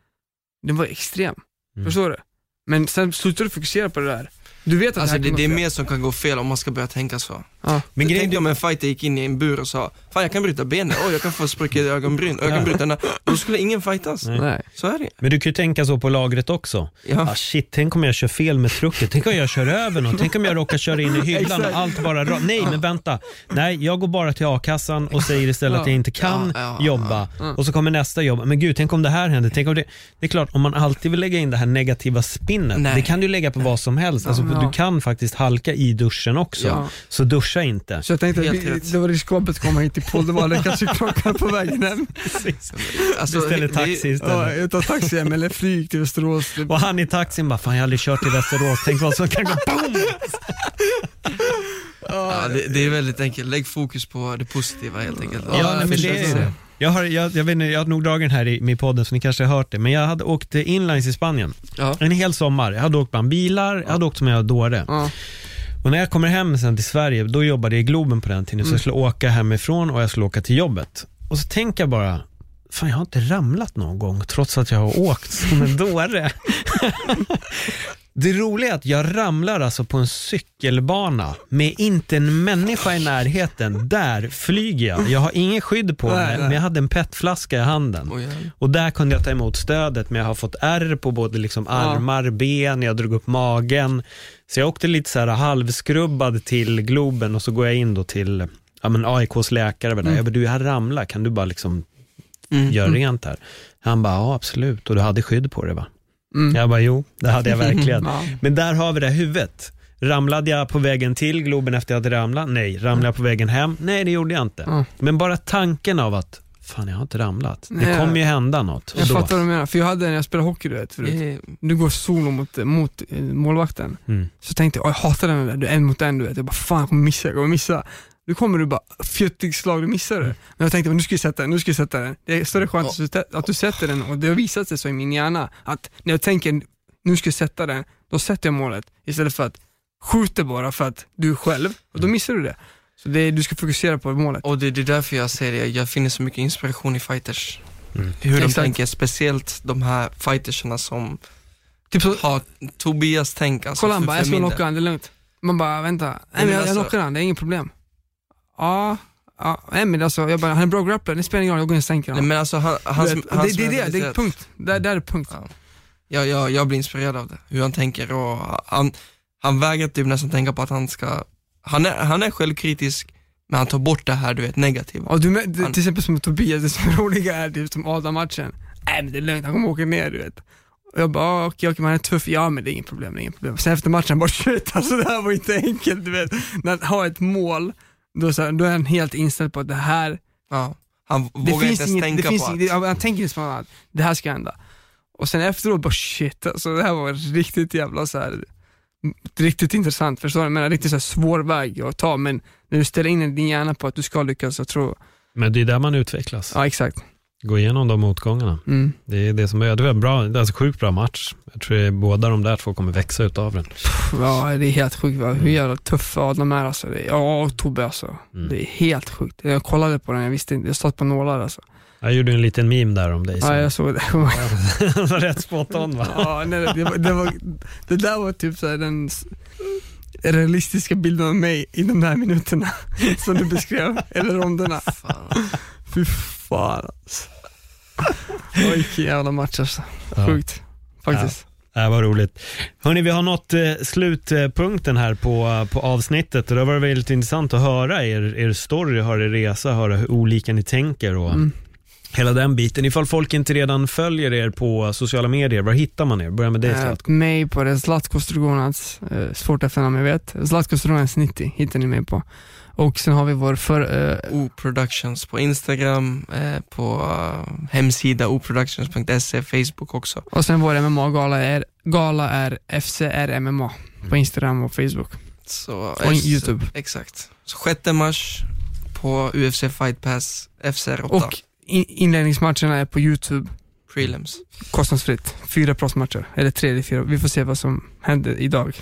Den var extrem. Mm. Förstår du? Men sen slutade du fokusera på det där. Du vet att Alltså det det, här det är kommer mer som kan gå fel om man ska börja tänka så. Ja. Men grejen, Tänk om en fighter gick in i en bur och sa Fan jag kan bryta benet, oj jag kan få spricka i ögonbryn, ögonbrytarna. Då skulle ingen fightas. Nej. Så är det men du kan ju tänka så på lagret också. Ja. Ah, shit, tänk om jag kör fel med trucket. Tänk om jag kör över någon. Tänk om jag råkar köra in i hyllan och allt bara ra- Nej, men vänta. Nej, jag går bara till a-kassan och säger istället att jag inte kan Ja, ja, jobba. Och så kommer nästa jobb. Men gud, tänk om det här händer. Tänk om det... det är klart, om man alltid vill lägga in det här negativa spinnet. Nej. Det kan du lägga på vad som helst. Alltså, Ja. Du kan faktiskt halka i duschen också. Ja. Så duscha inte. Så jag tänkte Helt att vi, det var riskabelt att komma hit till podd, det var det kanske klockan på vägen hem. Alltså, Beställer det- taxi Ja, istället. jag tar taxi hem eller flyg till Västerås. Och han i taxin bara, fan jag har aldrig kört till Västerås. Tänk vad som kan gå. Boom! Ja, det, det är väldigt enkelt, lägg fokus på det positiva helt enkelt. Ja, nej, men det är. Jag har, jag, jag, vet inte, jag har nog dragit den här i, i podden så ni kanske har hört det, men jag hade åkt inlines i Spanien Ja. en hel sommar. Jag hade åkt bland bilar, jag hade åkt som jag dåre. Ja. Och när jag kommer hem sen till Sverige, då jobbade jag i Globen på den tiden, så jag skulle åka hemifrån och jag skulle åka till jobbet. Och så tänker jag bara, fan jag har inte ramlat någon gång trots att jag har åkt som en dåre. Det roliga är att jag ramlar alltså på en cykelbana med inte en människa i närheten. Där flyger jag. Jag har ingen skydd på mig, men jag hade en petflaska i handen. Och där kunde jag ta emot stödet, men jag har fått ärr på både liksom armar, ben, jag drog upp magen. Så jag åkte lite så här halvskrubbad till Globen och så går jag in då till ja men AIKs läkare där, Mm. jag bara, du jag har ramlat, kan du bara liksom Mm. göra rent här? Han bara, ja absolut, och du hade skydd på dig va? Mm. Jag bara, jo, det hade jag verkligen. Ja. Men där har vi det huvudet. Ramlade jag på vägen till Globen efter att jag hade ramlat? Nej. Ramlade jag på vägen hem? Nej, det gjorde jag inte. Ja. Men bara tanken av att, fan jag har inte ramlat. Nej. Det kommer ju hända något. Jag då, fattar vad du menar, för jag hade när jag spelade hockey du vet förut. Eh, Du går solo mot, mot eh, målvakten. mm. Så tänkte jag, "Åh, jag hatar den där, du är en mot en du vet. Jag bara, fan jag kommer missa, jag kommer missa. Nu kommer du bara, fjuttigt slag, du missar det. Men jag tänkte, nu ska jag sätta den, nu ska jag sätta den. Det är större chans att du- att du sätter den och det har visat sig så i min hjärna att när jag tänker, nu ska jag sätta den, då sätter jag målet istället för att skjuta bara för att du är själv och då missar du det. Så det är, du ska fokusera på målet. Och det, det är därför jag säger det, jag finner så mycket inspiration i fighters. Mm. Hur de Exakt. tänker, speciellt de här fightersarna som Typ så, har Tobias tänk. Alltså kolla han bara, jag knocka han, det är lugnt. Man bara, vänta, nej men jag, jag alltså- knockar han, det är inget problem. Ja, ja, nej men alltså, jag bara, han är bra grappler, det spelar ingen roll, jag går in och stänker Nej honom. men alltså han, hans, vet, hans det, det är det, det är punkt. Där, där är punkt. Ja. Jag, jag, jag blir inspirerad av det, hur han tänker och han, han vägrar typ nästan tänka på att han ska, han är, han är självkritisk men han tar bort det här du vet negativa. Och du, med- Han- till exempel som Tobias, det som är roliga är typ som Adam-matchen. Nej men det är lugnt, han kommer åka ner du vet. Och jag bara, ah, okej, okej, men han är tuff, ja men det är inget problem, det är inget problem. Sen efter matchen, bara shit, alltså det här var inte enkelt du vet. När han har ett mål, då, så här, då är han helt inställd på att det här, Ja. Han det vågar inte ens inget, tänka det finns på inget, att, han tänker liksom att det här ska hända. Och sen efteråt bara shit, alltså det här var riktigt jävla så här riktigt intressant, förstår du? Men riktigt så här svår väg att ta, men när du ställer in din hjärna på att du ska lyckas, jag tror, Men det är där man utvecklas. ja exakt. Gå igenom de motgångarna. Mm. Det är det som är, det var en bra, det är alltså sjukt bra match. Jag tror att båda de där två kommer växa utav den. Ja, det är helt sjukt va? hur jävla tuffa Adam är alltså. Det är, ja, och Tobbe alltså. Mm. Det är helt sjukt. Jag kollade på den, jag visste inte, jag satt på nålar alltså. Jag gjorde en liten meme där om dig. Ja, jag såg det. Rätt spot on va? ja, nej, det, var, det, var, det där var typ så här den realistiska bilden av mig i de där minuterna som du beskrev, eller ronderna. Fy fan alltså. Oj, vilken jävla match alltså. Ja. Sjukt, faktiskt. Det var roligt. Hörni, vi har nått eh, slutpunkten här på, på avsnittet och det varit väldigt intressant att höra er, er story, höra er resa, höra hur olika ni tänker och Mm. hela den biten. Ifall folk inte redan följer er på sociala medier, var hittar man er? Börja med dig Eh, Zlatko. mig på det Zlatko Strugonac, eh, svårt efternamn jag vet. Zlatko Strugonac 90 hittar ni mig på. Och sen har vi vår för, eh, O Productions på Instagram, eh, på eh, hemsida oproductions.se, Facebook också. och sen vår MMA-gala är, gala är FCR MMA på Instagram och Facebook. Så, Och YouTube. Exakt. Så 6 mars på UFC Fight Pass FCR 8, Och in, inledningsmatcherna är på YouTube, prelims. kostnadsfritt. Fyra proffsmatcher, eller tre eller fyra. Vi får se vad som händer idag.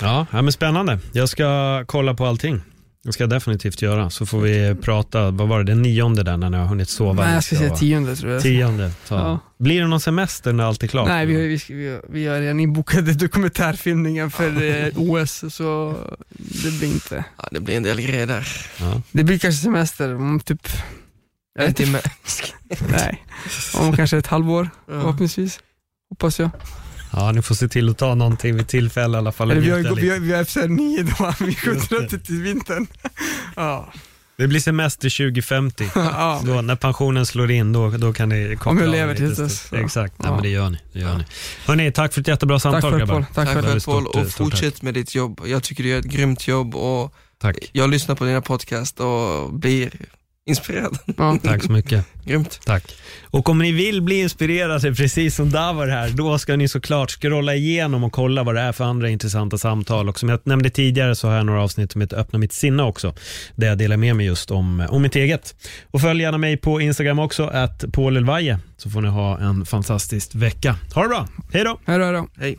Ja, ja, men spännande. Jag ska kolla på allting. Det ska jag definitivt göra. Så får vi prata, vad var det, den nionde där när ni har hunnit sova Nej, jag ska säga tionde tror jag. Tionde. Ja. Blir det någon semester när allt är klart? Nej, vi, vi, vi, vi, har redan inbokade dokumentärfilmningen för eh, OS, så det blir inte. Ja, det blir en del grejer där. Ja. Det blir kanske semester om typ, En timme. nej, om kanske ett halvår Ja. förhoppningsvis. Hoppas jag. Ja, ni får se till att ta någonting vid tillfälle i alla fall. Eller vi har, vi har, vi har FCR 9 då, vi upp det till vintern. Ja. Det blir semester 2050. ja. Då, när pensionen slår in, då, då kan ni koppla Om jag lever tills dess. Exakt, ja. Ja. men det gör ni. Det gör Ja. ni. Hörrni, tack för ett jättebra Tack samtal för det grabbar. Tack Tack för för det. Paul eh, och tack. fortsätt med ditt jobb. Jag tycker du gör ett grymt jobb och Tack. jag lyssnar på dina podcast och blir inspirerad. Ja. Tack så mycket. Grymt. Tack. Och om ni vill bli inspirerade, precis som Davor här, då ska ni såklart scrolla igenom och kolla vad det är för andra intressanta samtal. Och som jag nämnde tidigare så har jag några avsnitt som heter Öppna mitt sinne också, där jag delar med mig just om, om mitt eget. Och följ gärna mig på Instagram också, att Paul Elvaje, så får ni ha en fantastisk vecka. Ha det bra, hej då! Hej då, hej då. Hej.